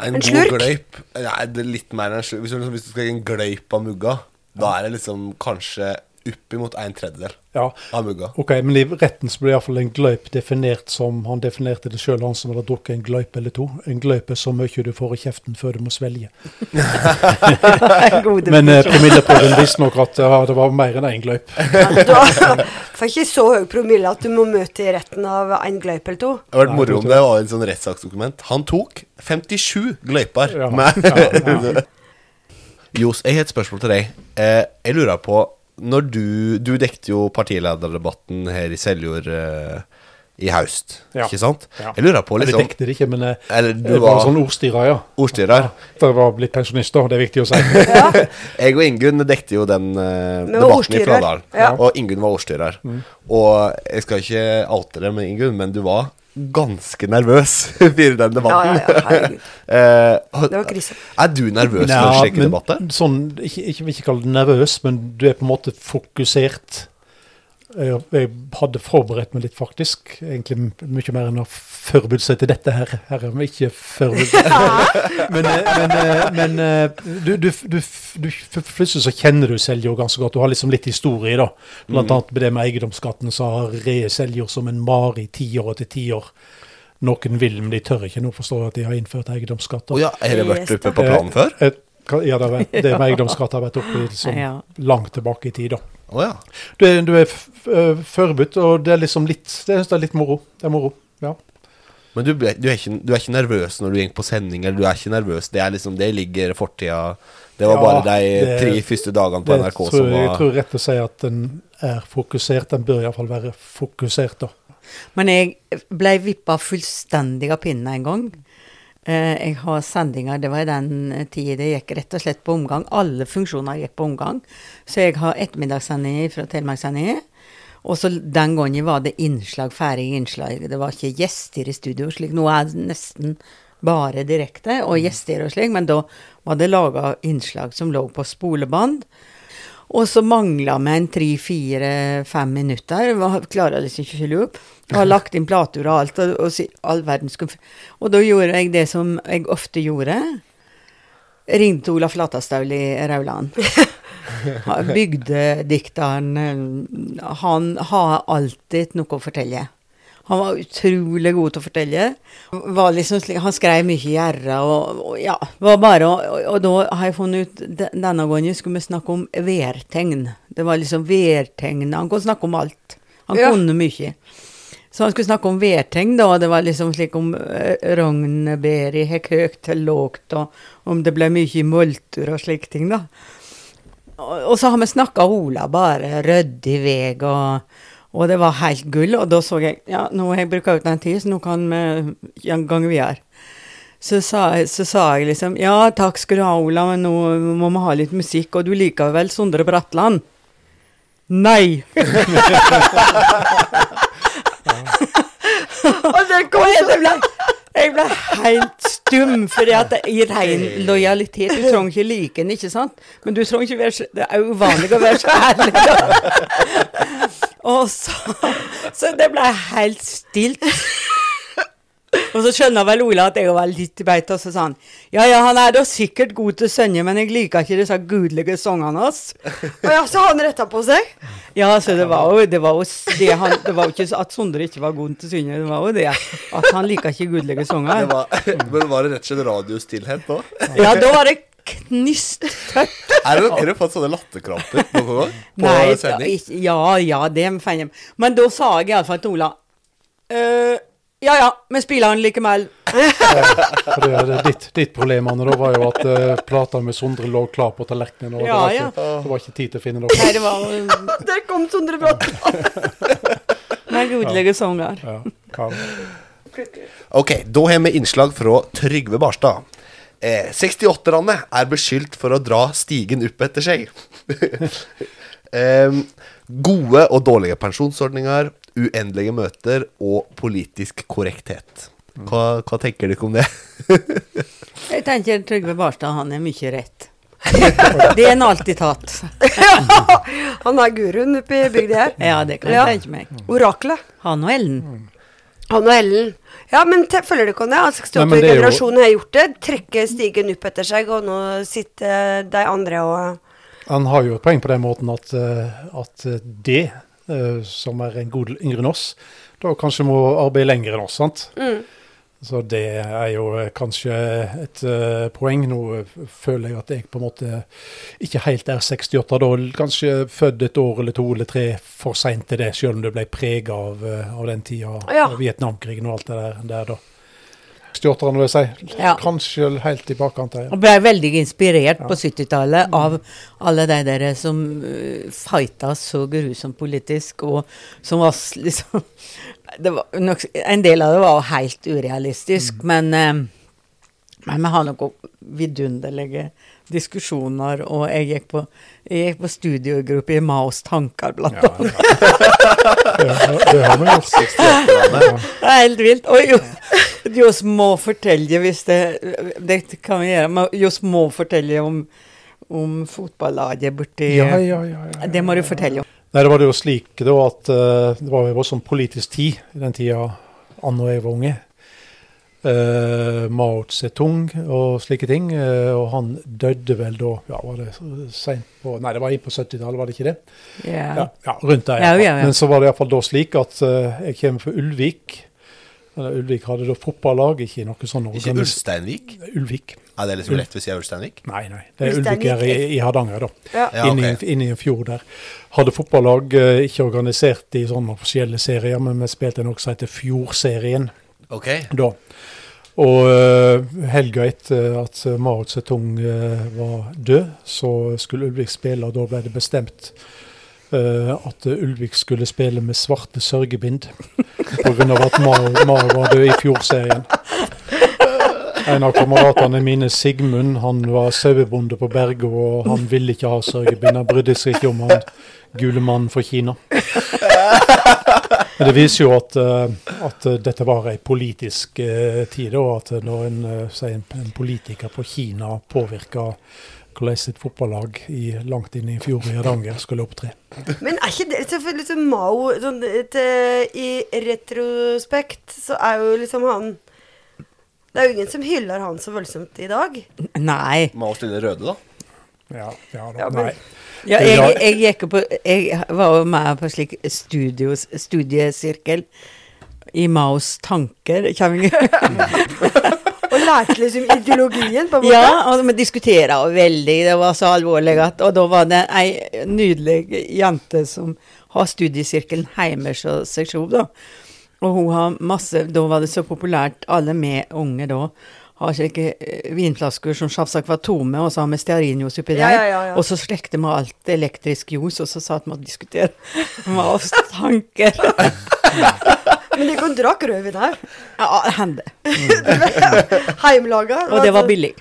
En god slurk? gløyp Nei, det er litt mer enn en slurk. Hvis du, liksom, hvis du skal gi en gløyp av mugga, da er det liksom kanskje oppimot en tredjedel Ja, av mugga. ok, men i retten så ble iallfall en gløyp definert som Han definerte det sjøl, han som hadde drukket en gløyp eller to. En gløyp er så mye du får i kjeften før du må svelge. Men eh, promilleprøven viste nok at ja, det var mer enn én gløyp. Du har- [laughs] får ikke så høy promille at du må møte i retten av en gløyp eller to. Det hadde vært moro om det var en sånn rettssaksdokument. Han tok 57 gløyper. Ja, med- ja, ja. [laughs] Jos, jeg har et spørsmål til deg. Eh, jeg lurer på når du Du dekte jo partilederdebatten her i Seljord eh, i høst, Ja. ikke sant? Ja. Jeg lurer på liksom Eller dekte det ikke, men eh, Eller du var var sånn ordstyrer, ja. ordstyrer. Dere var blitt pensjonister, det er viktig å si. [laughs] Jeg og Ingunn dekte jo den eh, debatten i ordstyrer. Fradal. Ja. Og Ingunn var ordstyrer. Og jeg skal ikke oute det med Ingunn, men du var ganske nervøs [laughs] for den debatten. Ja, ja, ja. [laughs] Eh, Det var krise. Er du nervøs for slike debatter? Sånn, ikke, ikke, ikke kall det nervøs, men du er på en måte fokusert. Jeg, jeg hadde forberedt meg litt, faktisk. Egentlig mye mer enn å forberede seg til dette her. her er vi ikke forberedt. [laughs] men eh, men, eh, men eh, du, du, du, du, plutselig så kjenner du Seljord ganske godt. Du har liksom litt historie, da. Blant annet med det med eiendomsskatten, så har reet Seljord som en mare i tiår etter tiår. Noen vil, men de tør ikke nå forstå at de har innført eiendomsskatt. Oh, ja, har det vært oppe på planen før? Ja, det, det med [laughs] eiendomsskatt har vært oppe liksom, langt tilbake i tid. da. Å ja. Du er, du er forberedt, og det er liksom litt det, er litt moro. Det er moro, ja. Men du, du, er ikke, du er ikke nervøs når du går på sending, eller du er ikke nervøs. Det er liksom, det ligger i fortida. Det var Ja, bare de det- tre første dagene på Det NRK tror, som jeg- jeg tror rett å si at den er fokusert. Den bør iallfall være fokusert, da. Men jeg ble vippa fullstendig av pinnen en gang. Eh, jeg har sendinger, det var i den tida det gikk rett og slett på omgang. Alle funksjoner gikk på omgang. Så jeg har ettermiddagssendinger fra Telemarkssendinger. Og så den gangen var det innslag, ferdig innslag. Det var ikke gjester i studio, slik nå er det nesten bare direkte, og gjester og slik, men da var det laga innslag som lå på spolebånd. Og så mangla vi en tre, fire, fem minutter. Var- Klarer liksom ikke å fylle opp. Og har lagt inn plater og alt, og, og all verden skulle Og da gjorde jeg det som jeg ofte gjorde. Ringte Olaf Latastøl i Rauland. [laughs] Bygdedikteren. eh, Han har alltid noe å fortelle. Han var utrolig god til å fortelle. Var liksom slik, han skrev mye i gjerra og, og ja, var bare, og, og da har jeg funnet ut Denne gangen skulle vi snakke om værtegn. Det var liksom værtegn. Han kunne snakke om alt. Han Ja. kunne mye. Så han skulle snakke om værtegn, da. Det var liksom slik om uh, rognbæret gikk høyt til lågt, og om det ble mye multer og slike ting, da. Og, og så har vi snakka Ola bare ryddig vei, og, og det var helt gull. Og da så jeg ja, nå har jeg brukt ut den tid, så nå kan vi ja, gange videre. Så sa, så sa jeg liksom Ja, takk skal du ha, Ola, men nå må vi ha litt musikk, og du liker vel Sondre Bratland? Nei! [laughs] Og det kom jeg jeg ble, jeg ble helt stum, det- i ren lojalitet Du trenger ikke like den, ikke sant? Men du trenger ikke være så Det er uvanlig å være så ærlig. da. Og så Så det ble helt stilt. Og så skjønner vel Ola at jeg var litt i beita, og så sa han ja ja, han er da sikkert god til å synge, men jeg liker ikke disse gudelige sangene hans. Og ja, så han retta på seg. Ja, så det var jo det var jo det han Det var jo ikke at Sondre ikke var god til å synge, det var jo det at han liker ikke gudelige sanger. var, Men var det rett og slett radiostillhet da? Ja, da var det knusttørt. [laughs] Er det, er det fått sånne latterkramper noen gang? På Nei, sending? ikke- ja, ja, det fant jeg. Men da sa jeg iallfall til Ola «Øh, Ja ja, vi spiller han likevel. For det, det, ditt, ditt problem Anne, da var jo at uh, plata med Sondre lå klar på tallerkenen. Og Ja, det, var ja. ikke, det var ikke tid til å finne noe. Nei, det var [laughs] Der kom Sondre Brått! [laughs] med gudelige sanger. Ok, da har vi innslag fra Trygve Barstad. Eh, 68-erne er beskyldt for å dra stigen opp etter seg. [laughs] Em, gode og dårlige pensjonsordninger, uendelige møter og politisk korrekthet. Hva, hva tenker dere om det? [laughs] Jeg tenker Trygve Barstad, han er mye rett. [laughs] Det er han alltid tatt. Han er guruen oppe i bygda her. Ja, det kan jeg Ja. tenke meg. Oraklet. Han og Ellen. Han og Ellen. Ja, men følger du ikke om det? Det er jo- 68-generasjonen har gjort det. Trekke stigen opp etter seg, og nå sitter de andre og Han har jo et poeng på den måten at, eh, at det, eh, som er en god yngre enn oss, da kanskje må arbeide lenger enn oss. sant? Så det er jo eh, kanskje et uh, poeng. Nå eh, føler jeg at jeg på en måte ikke helt er 68 da. Kanskje født et år eller to eller tre for seint til det, selv om det ble prega av, av den tida, Ja. av Vietnamkrigen og alt det der, der da. 68-erne, vil jeg si. Ja. Kanskje helt i bakkant Ja. Ble veldig inspirert på 70-tallet av alle de der som uh, fighta så grusomt politisk, og som var liksom [laughs] det var nok, En del av det var helt urealistisk, men, eh, men vi har noen vidunderlige diskusjoner, og jeg gikk på, jeg gikk på studiegruppe i Maos tanker, blant Ja, annet. ja. Det, det har vi også. Det er helt vilt. Og jo, Johs må fortelle, hvis det Det kan vi gjøre. men Johs må fortelle om, om fotballaget borti Ja, ja, ja, ja, Det må du fortelle om. Nei, det var jo slik da at eh, det var jo voldsom politisk tid i den tida Anne og jeg var unge. Uh, Mao Zedong og slike ting. eh, og han døde vel da ja, var det sent på Nei, det var inn på 70-tallet, var det ikke det? Ja. Ja, ja rundt der. Ja, i ja, ja. Men så var det iallfall da slik at eh, jeg kommer fra Ulvik. Eller Ulvik hadde da fotballag, ikke noe sånn Ikke Ulsteinvik? Ulvik. Er det liksom rett ved siden av Ulsteinvik? Nei, nei. Det er Ulvik her i, er- i Hardanger, da. Ja. Ja, inni, ok. inni en fjord der. Hadde fotballag, eh, ikke organisert i sånne offisielle serier, men vi spilte noe som heter Fjordserien Ok. da. Og eh, helga etter at Mao Zedong uh, var død, så skulle Ulvik spille, og da ble det bestemt eh, at Ulvik skulle spille med svarte sørgebind. Pga. at Mao, Mao var død i fjordserien. En av kameratene mine, Sigmund, han var sauebonde på Bergo, og han ville ikke ha sørgebind. Han brydde seg ikke om han gule mannen fra Kina. Men det viser jo at, eh, at dette var ei politisk eh, tid, og at når en, eh, en, en politiker på Kina påvirka hvordan sitt fotballag i, langt inn i fjor i Hardanger skulle opptre. Men er ikke det for liksom Mao sånn, til, I retrospekt så er jo liksom han Det er jo ingen som hyller han så voldsomt i dag. Nei. Mao stiller røde, da? Ja, ja da. Ja, men- Nei. Ja, jeg, jeg, gikk på, jeg var jo med på slik studios, studiesirkel i Maos tanker. [laughs] Og lærte liksom ideologien, på en måte. Ja, og vi diskuterte veldig, det var så alvorlig at Og da var det ei nydelig jente som har studiesirkelen hjemme hos seg selv, da. Og hun har masse Da var det så populært, alle med unge da. Har ikke eh, vinflasker som sjafsak var tomme, og så har vi stearinjuice oppi der. Ja, ja, ja. Og så slekte vi alt elektrisk juice, og så satt vi og diskuterte [laughs] oss tanker. [laughs] Men dere drakk rødvin her. Ja, det [laughs] Heimelaga? Og det var billig.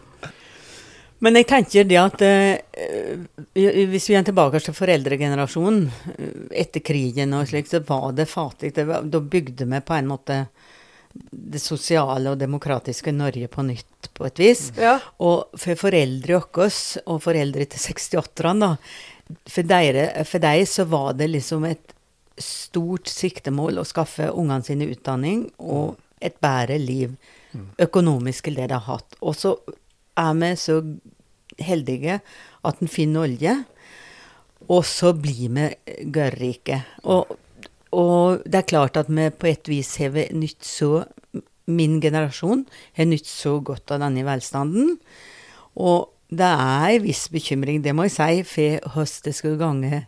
Men jeg tenker det at eh, hvis vi er tilbake til foreldregenerasjonen eh, etter krigen og slik, så var det fattig. Da bygde vi på en måte det sosiale og demokratiske Norge på nytt, på et vis. Ja. Og for foreldre våre, og foreldre til 68-erne, da, for, dere, for deg så var det liksom et stort siktemål å skaffe ungene sine utdanning og et bedre liv økonomisk enn det de har hatt. Og så er vi så heldige at en finner olje, og så blir vi gørrike. Og, og det er klart at vi på et vis har nytt så Min generasjon har nytt så godt av denne velstanden. Og det er en viss bekymring, det må jeg si, for hvordan det skal gange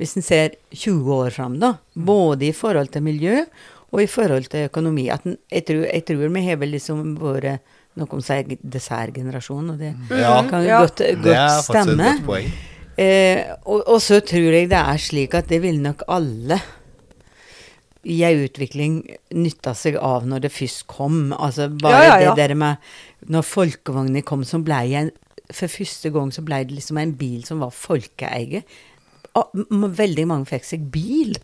hvis en ser 20 år fram, da. Både i forhold til miljø og i forhold til økonomi. At en, jeg, tror, jeg tror vi har vel liksom vært noen sier dessertgenerasjonen, og det Ja, kan jo Ja. godt, det er godt stemme. godt poeng. Eh, og, og så tror jeg det er slik at det vil nok alle i ei utvikling nytta seg av når det først kom. Altså bare Ja, ja, det der med Når folkevognene kom, så ble jeg For første gang så ble det liksom en bil som var folkeeie. Veldig mange fikk seg bil.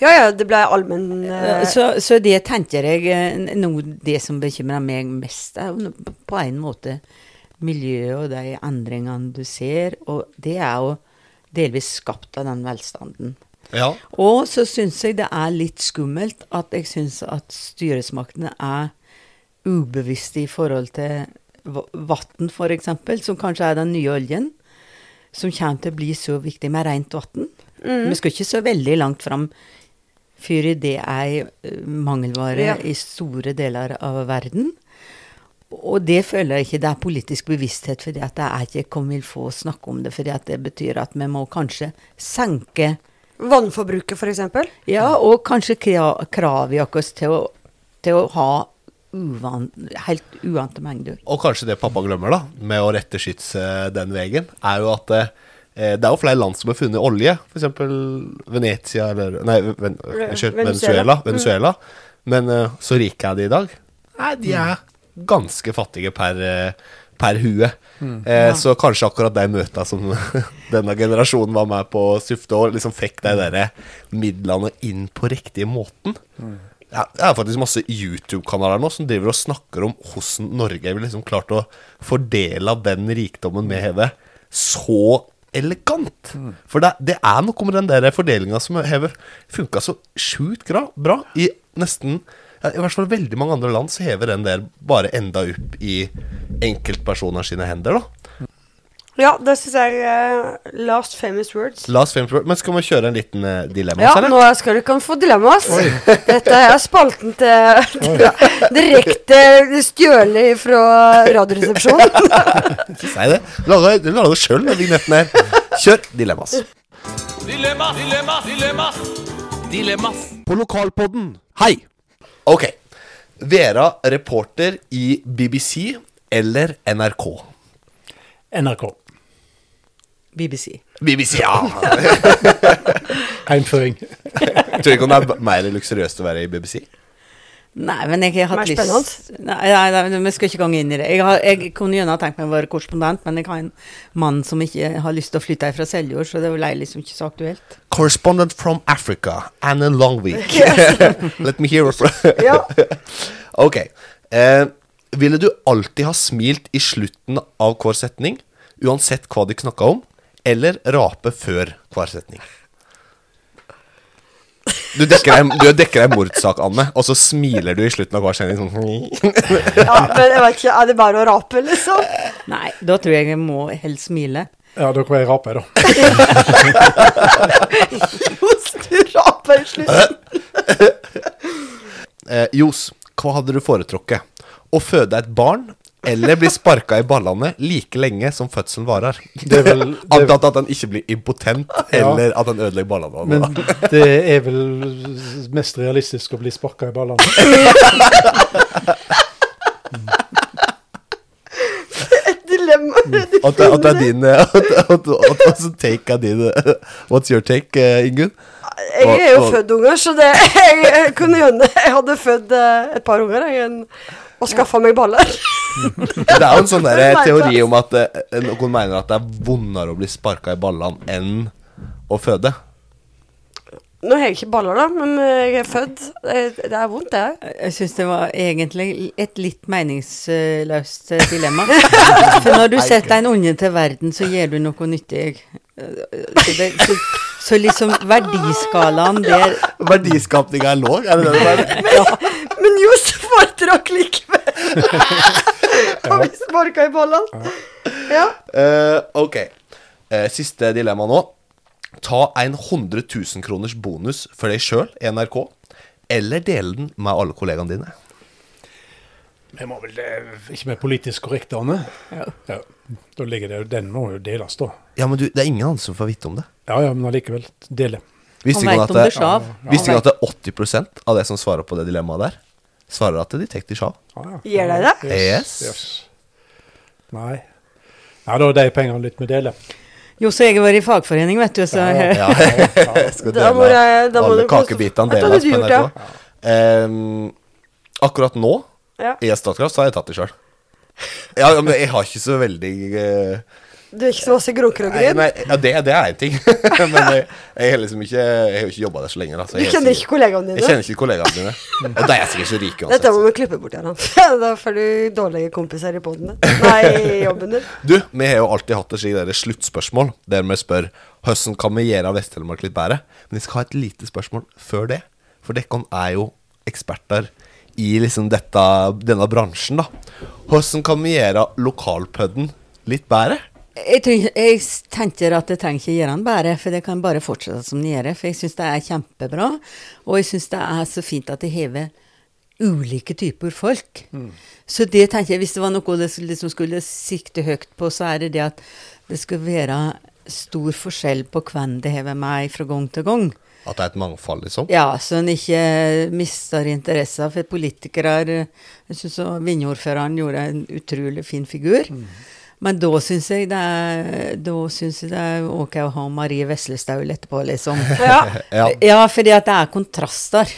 Ja, ja, det ble allmenn uh... Så, så det tenker jeg eh, noe Det som bekymrer meg mest, er på en måte miljøet og de endringene du ser. Og det er jo delvis skapt av den velstanden. Ja. Og så syns jeg det er litt skummelt at jeg syns at styresmaktene er ubevisste i forhold til vann, f.eks., som kanskje er den nye oljen. Som kommer til å bli så viktig med rent vann. Vi skal ikke så veldig langt fram før det er eh, mangelvare Ja. i store deler av verden. Og det føler jeg ikke det er politisk bevissthet, at det er ikke kom vil få snakke om det. fordi det betyr at vi må kanskje senke Vannforbruket, f.eks. ja, og kanskje kra- krav i oss til å, til å ha uvan, helt uante mengder. Og kanskje det pappa glemmer, da, med å rette skyts den veien, er jo at eh, det er jo flere land som har funnet olje. F.eks. Venezia eller Nei, ven, unnskyld, Venezuela. Venezuela. Mm. Men eh, så rike er de i dag. Nei, de er ganske fattige per, eh, per hue. Eh, Så kanskje akkurat de møta som [laughs] denne generasjonen var med på å sufte og liksom fikk de der midlene inn på riktige måten. Ja, det er faktisk masse YouTube-kanaler nå som driver og snakker om hvordan Norge vil liksom klart å fordele den rikdommen vi har, så elegant. For det, det er noe med den der fordelinga som har funka så sjukt bra i nesten ja, I hvert fall veldig mange andre land så hever den der bare enda opp i enkeltpersoner sine hender, da. Ja, det syns jeg uh, last famous words. Last Famous words. Men skal vi kjøre en liten uh, dilemma? Ja, eller? nå skal du kan få dilemmas. [laughs] Dette er spalten til, til [laughs] direkte stjålet fra Radioresepsjonen. [laughs] Si det. Du laga det sjøl, den vignetten her. Kjør dilemmas. Dilemmas, dilemmas, dilemmas. Dilemmas. På lokalpodden. Hei! Ok. Vera reporter i BBC eller NRK? NRK. BBC. BBC, ja! [laughs] Heimføring. Tror tror ikke om det er mer luksuriøst å være i BBC. Nei, men jeg har Mer lyst Nei, nei, nei, vi skal ikke gå inn i det. Jeg, har, jeg kunne gjerne tenkt meg å være korrespondent, men jeg har en mann som ikke har lyst til å flytte fra Seljord, så det ble liksom ikke så aktuelt. Correspondent from Africa, Anne Longweek. [laughs] [laughs] Let me hear her. from [laughs] Ja. Ok. Eh, ville du alltid ha smilt i slutten av hver setning, uansett hva de knakka om, eller rape før hver setning? Du dekker deg, du dekker deg mordsak, Anne, og så smiler du i slutten av hver sending sånn ja, men jeg vet ikke, er det bare å rape, liksom? Nei, da tror jeg jeg må helst smile. Ja, da kan jeg rape, da. [laughs] Jos, du raper i slutten. eh, Jos, hva hadde du foretrukket? Å føde et barn eller bli sparka i ballene like lenge som fødselen varer? Det er vel, [laughs] det, Antatt at han ikke blir impotent, eller at han ødelegger ballene. men det er vel mest realistisk å bli sparka i ballene. Et dilemma. At, at det er din eh, At, at, at, at, at take er din eh, What's your take, eh, Ingunn? Jeg er jo født unger, så det jeg, [laughs] jeg kunne Jeg hadde født eh, et par unger jeg, enn og skaffa meg baller. [laughs] Det er jo en sånn der teori om at eh, noen mener at det er vondere å bli sparka i ballene enn å føde. Nå har jeg ikke baller, da, men eh, jeg er født. Det, er vondt, det. Jeg syns det var egentlig et litt meningsløst eh, dilemma. [laughs] For når du setter en unge til verden, så gjør du noe nyttig. Eh, Så, det, så, så liksom verdiskalaen der Verdiskapninga er låg, er det det du mener? [laughs] Men Johs foretrakk likevel [laughs] å vi sparka i ballene. Ja. Uh, ok. Uh, siste dilemma nå. Ta en 100 000 kroners bonus for deg sjøl i NRK, eller dele den med alle kollegaene dine. Vi må vel eh, ikke være politisk korrekte, Anne. Ja. Ja, Da ligger det, jo Den må jo deles, da. Ja, men du, det er ingen andre som får vite om det. Ja ja, men allikevel dele. Visste Han ikke vet at det, det sjav. visste ikke at det er 80% av det som svarer på det dilemmaet der, svarer at de tar til sjav. Ja, ja. Gjør de det? Yes. Yes. Nei. Ja, da er de pengene litt med dele. Jo, så jeg har vært i fagforening, vet du, så Ja, [laughs] Da må jeg- da må alle du kakebitene deles på gjort, NRK. Um, akkurat nå, Ja. i Statkraft, så har jeg tatt det sjøl. Ja, men jeg har ikke så veldig eh, Du er ikke så masse grunker og gryn? ja, det, det er én ting. [laughs] Men jeg, jeg har liksom ikke Jeg har jo ikke jobba der så lenge. Da, så Du kjenner ikke kollegaene dine? jeg kjenner ikke kollegaene dine. Og de er sikkert så rike Dette må vi klippe bort, Jarand. [laughs] Da får du dårlige kompiser i poden. Nei, i jobben din. Du, vi har jo alltid hatt et slikt sluttspørsmål der vi spør hvordan kan vi gjøre Vest-Telemark litt bedre. Men jeg skal ha et lite spørsmål før det. For dere er jo eksperter i liksom dette, denne bransjen, da. Hvordan kan vi gjøre lokalpudden litt bedre? Jeg, tror, jeg tenker at jeg trenger ikke gjøre den bedre, for det kan bare fortsette som det gjør. For jeg syns det er kjempebra, og jeg syns det er så fint at det hever ulike typer folk. Så det tenker jeg, hvis det var noe det liksom skulle sikte høyt på, så er det det at det skal være stor forskjell på hvem det hever meg fra gang til gang. At det er et mangfold, liksom? Ja, så en ikke mister interessen for politikere. Jeg syns Vinje-ordføreren gjorde en utrolig fin figur. Men da syns jeg jeg det er ok å ha Marie Veslestaul etterpå, liksom. [laughs] Ja. [laughs] Ja. Ja, fordi at det er kontraster.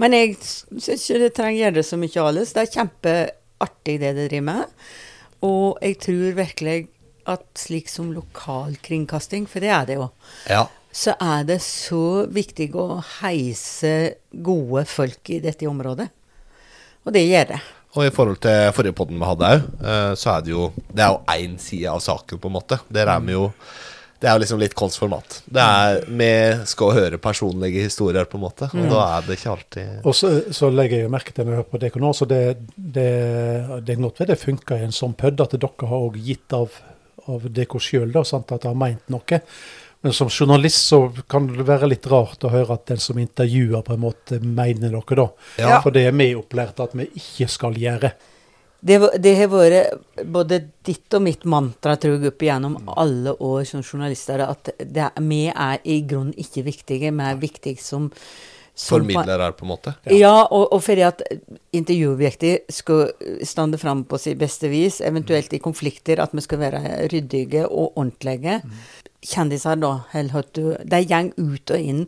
Men jeg syns ikke det trenger gjøre det så mye alles. Det er kjempeartig det de driver med. Og jeg tror virkelig at slik som lokalkringkasting, for det er det jo, ja. så er det så viktig å heise gode folk i dette området. Og det gjør det. Og i forhold til forrige podden vi hadde òg, så er det jo Det er jo én side av saken, på en måte. Der er vi jo Det er jo liksom litt konstformat. Det er Vi skal høre personlige historier, på en måte. Og da er det ikke alltid Og så, så legger jeg jo merke til når jeg hører på dere nå, så det, det, det er godt ved det funker i en sånn pødd at dere har også gitt av, av dere sjøl, at dere har meint noe. Men som journalist så kan det være litt rart å høre at den som intervjuer, på en måte mener noe, da. Ja. For det er vi opplært at vi ikke skal gjøre. Det, det har vært både ditt og mitt mantra tror jeg, opp igjennom alle år som journalister, at det, vi er i grunnen ikke viktige. Vi er viktige som, som formidlere, på en måte. Ja, og, og fordi at intervjuobjektet skal stande fram på sitt beste vis, eventuelt i konflikter, at vi skal være ryddige og ordentlige. Kjendiser, da, De går ut og inn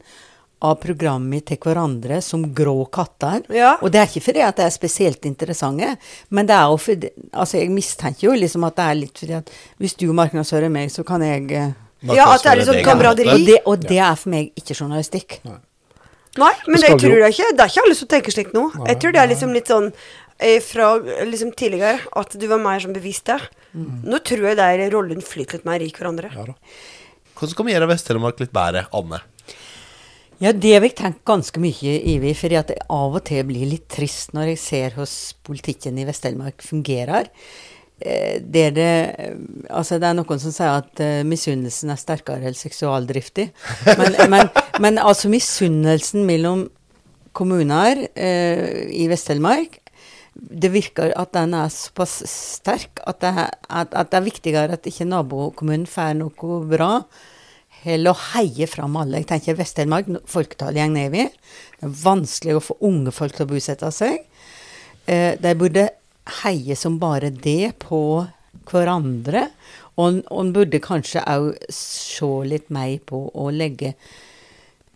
av programmet til hverandre som grå katter. Ja. Og det er ikke fordi at de er spesielt interessante, men det er jo fordi Altså, jeg mistenker jo liksom at det er litt fordi at hvis du markedsfører meg, så kan jeg eh, Ja, at det er liksom på en måte. kameraderi. og det, og det er for meg ikke journalistikk. Nei, men det jeg tror jeg ikke Det er ikke alle som tenker slik nå. Jeg tror det er liksom litt sånn eh, fra liksom tidligere at du var mer sånn bevisst det. Nå tror jeg det er rollen flyter litt mer i hverandre. Ja da. Hvordan skal vi gjøre Vest-Telemark litt bedre, Anne? Ja, det har jeg tenkt ganske mye over, fordi at det av og til blir litt trist når jeg ser hvordan politikken i Vest-Telemark fungerer. Eh, Det er, det, eh, altså det er noen som sier at uh, misunnelsen er sterkere enn seksualdriftig. Men, [laughs] men, men altså misunnelsen mellom kommuner uh, i Vest-Telemark det virker at den er såpass sterk at det, at, at det er viktigere at ikke nabokommunen får noe bra, heller å heie fram alle. Jeg tenker Vest-Telemark, folketallet går nedover. Det er vanskelig å få unge folk til å bosette seg. Eh, de burde heie som bare det på hverandre. Og og en burde kanskje òg se litt mer på å legge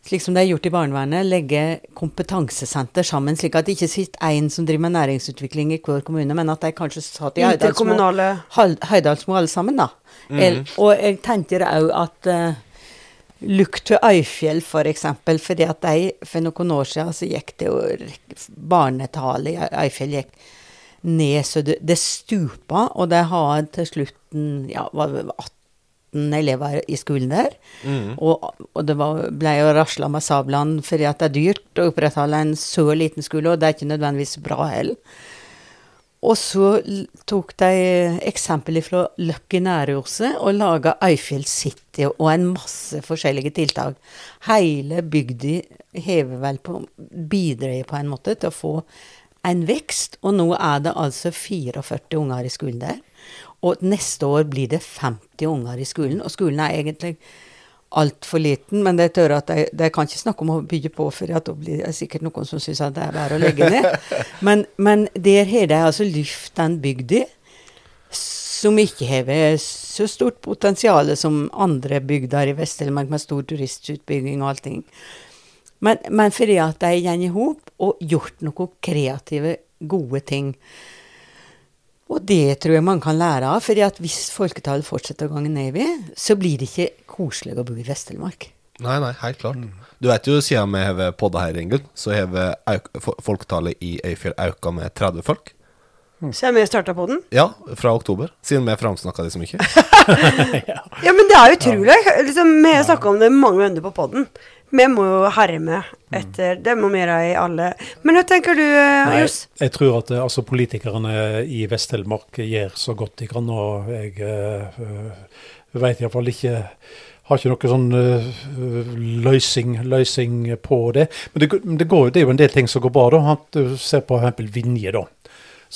slik som det er gjort i barnevernet, legge kompetansesenter sammen, slik at det ikke sitter én som driver med næringsutvikling i hver kommune, men at de kanskje satt i Høydalsmo Høydalsmo alle sammen, da. El, og jeg tenker òg at uh, Lukk til Øyfjell, for eksempel, fordi at de for noen år siden så gikk det jo Barnetallet i Øyfjell gikk ned, så det, det stupa, og de har til slutten ja, var 18 elever i skolen der. Og, og det var, ble jo rasla med sablene fordi at det er dyrt å opprettholde en så liten skole, og det er ikke nødvendigvis bra heller. Og så tok de eksempel fra Løkk i Nærøyhuset og laga Øyfjell City og en masse forskjellige tiltak. Hele bygda hever vel på bidrar på en måte til å få en vekst, og nå er det altså 44 unger i skolen der. Og neste år blir det 50 unger i skolen, og skolen er egentlig altfor liten, men jeg tør at de kan ikke snakke om å bygge på, for da blir det sikkert noen som syns det er bare å legge ned. [laughs] Men, men der har de altså lyft den bygda, som ikke har så stort potensial som andre bygder i Vest-Telemark med stor turistutbygging og allting. Men, men fordi at de går i hop og gjort noen kreative, gode ting. Og det tror jeg man kan lære av, fordi at hvis folketallet fortsetter å gange nedover, så blir det ikke koselig å bo i Vest-Telemark. Nei, nei, helt klart. Du vet jo, siden vi har podda her, Ingunn, så har folketallet i Øyfjell auka med 30 folk. Så jeg med starta på den. Ja, fra oktober. Siden vi framsnakka det så mye. [laughs] [laughs] Ja, men det er utrolig. Liksom, vi har snakka om det mange ganger på poden. Vi må jo herme etter Det må vi gjøre i alle Men hva tenker du, eh, Johs? jeg tror at eh, altså, politikerne i Vest-Telemark gjør så godt de kan, og jeg uh, veit iallfall ikke har ikke noe sånn eh, løsning, løsning på det. Men det, det, går, det er jo en del ting som går bra. da. Du ser på eksempel Vinje, da.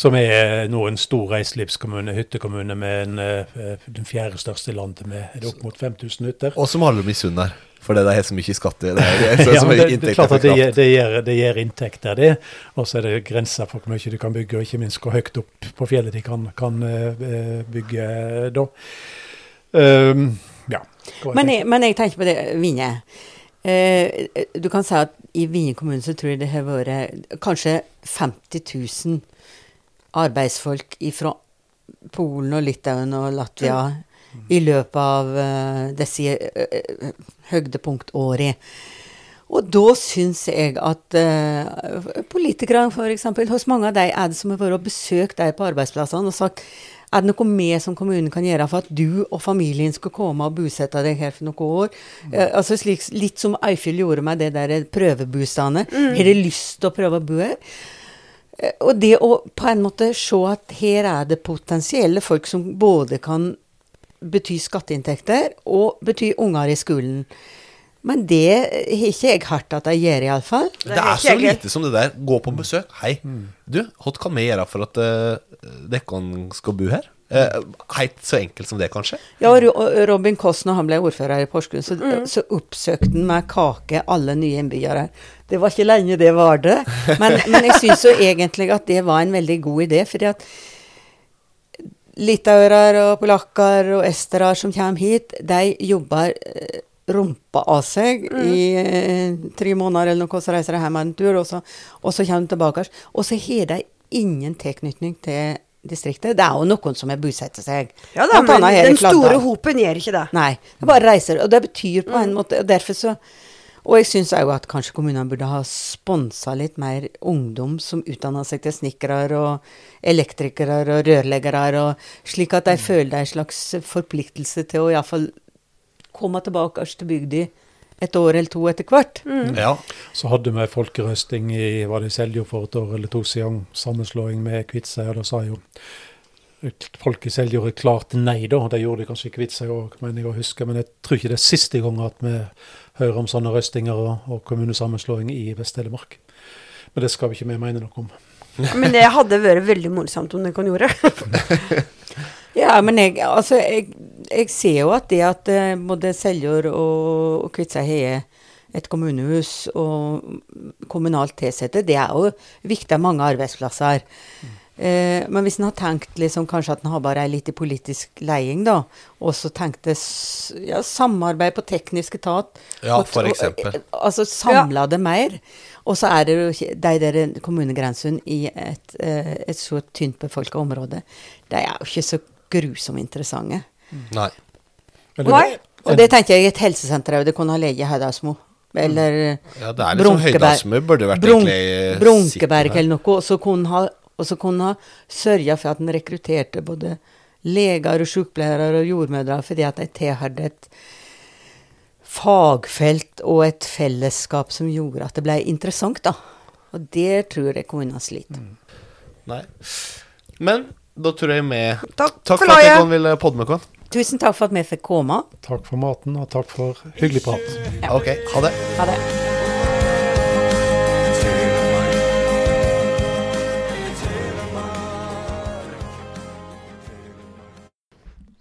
Som er nå en stor reiselivskommune, hyttekommune med en, eh, den fjerde største i landet med er det opp mot 5000 hytter. Og som alle misunner. For det er så mye skatt i det. er [laughs] så, Ja, så det, det er klart at det, gir- det, gir, det gir inntekter, det. Og så er det grenser for hvor mye du kan bygge, og ikke minst hvor høyt opp på fjellet de kan, kan eh, bygge da. Um, ja. Men jeg, men jeg tenker på det, Vinje. Uh, du kan si at i Vinje kommune så tror jeg det har vært kanskje 50 000 arbeidsfolk fra Polen og Litauen og Latvia i løpet av uh, disse uh, høydepunktåret. Og da syns jeg at uh, politikere, f.eks., hos mange av de er det som har vært og besøkt deg på arbeidsplassene og sagt er det noe mer som kommunen kan gjøre for at du og familien skal komme og bosette deg her for noen år? Eh, altså slik, Litt som Eifjell gjorde med det der prøvebostadet. Har de lyst til å prøve å bo her? Eh, Og det å på en måte se at her er det potensielle folk som både kan bety skatteinntekter og bety unger i skolen. Men det har ikke jeg hørt at de gjør, iallfall. Det Det er så lite som det der. Gå på besøk. Hei. Du, hva kan vi gjøre for at uh, dere skal bo her? Uh, Helt så enkelt som det, kanskje? Ja, og Robin Koss, når han ble ordfører i Porsgrunn, så, så oppsøkte han med kake alle nye innbyggere. Det var ikke lenge det varte. Men, men jeg syns jo egentlig at det var en veldig god idé. fordi at litauere og polakker og estere som kommer hit, de jobber eh, rumpa av seg i eh, tre måneder eller noe, så reiser de hjem en tur, og så, og så kommer de tilbake. Og så har de ingen tilknytning til distriktet. Det er jo noen som har bosatt seg. Ja da, men den store hopen gjør ikke det. Nei, det bare reiser. Og det betyr på en måte Og derfor så Og jeg syns òg at kanskje kommunene burde ha sponsa litt mer ungdom som utdanner seg til snekkere og elektrikere og rørleggere, og slik at de føler en slags forpliktelse til å iallfall komme tilbake til bygda et år eller to etter hvert. Ja. Så hadde vi folkerøsting i var det Seljo for et år eller to siden, sammenslåing med Kviteseid, og da sa jo folk i Seljord klart nei, da. Det gjorde de kanskje i Kviteseid òg, mener jeg å huske. Men jeg tror ikke det er siste gang at vi hører om sånne røstinger og, og kommunesammenslåing i Vest-Telemark. Men det skal vi ikke vi mene noe om. [laughs] Men det hadde vært veldig morsomt om det kan gjøre. [laughs] Ja, men jeg, altså, jeg, jeg ser jo at det at eh, både Seljord og, og Kviteseid har et kommunehus og kommunalt tilsatte, det er jo viktig av mange arbeidsplasser. Eh, men hvis en har tenkt liksom, kanskje at en har bare ei lita politisk leding, da, og så tenkte ja, samarbeid på teknisk etat Ja, for eksempel. Og, Altså samla det mer. Og så er det jo de der kommunegrensene i et, eh, et så tynt befolka område. De er jo ikke så grusomt interessante. Nei. Eller- Nei. Og det tenker jeg i et helsesenter òg. Det kunne ha ligget i Høydalsmo. Eller Ja, det er liksom Brunkeberg, burde vært egentlig eh, Brunkeberg eller noe. Og så kunne ha, og så kunne hun sørge for at en rekrutterte både leger og sykepleiere og jordmødre fordi at de tilhørte et fagfelt og et fellesskap som gjorde at det ble interessant, da. Og det tror jeg kommunene sliter. Nei. Men da tror jeg vi Takk Takk for for at jeg kunne ville podde med oss. Tusen takk for at vi fikk komme. Takk for maten, og takk for hyggelig prat. Ok, ha det. Ha det.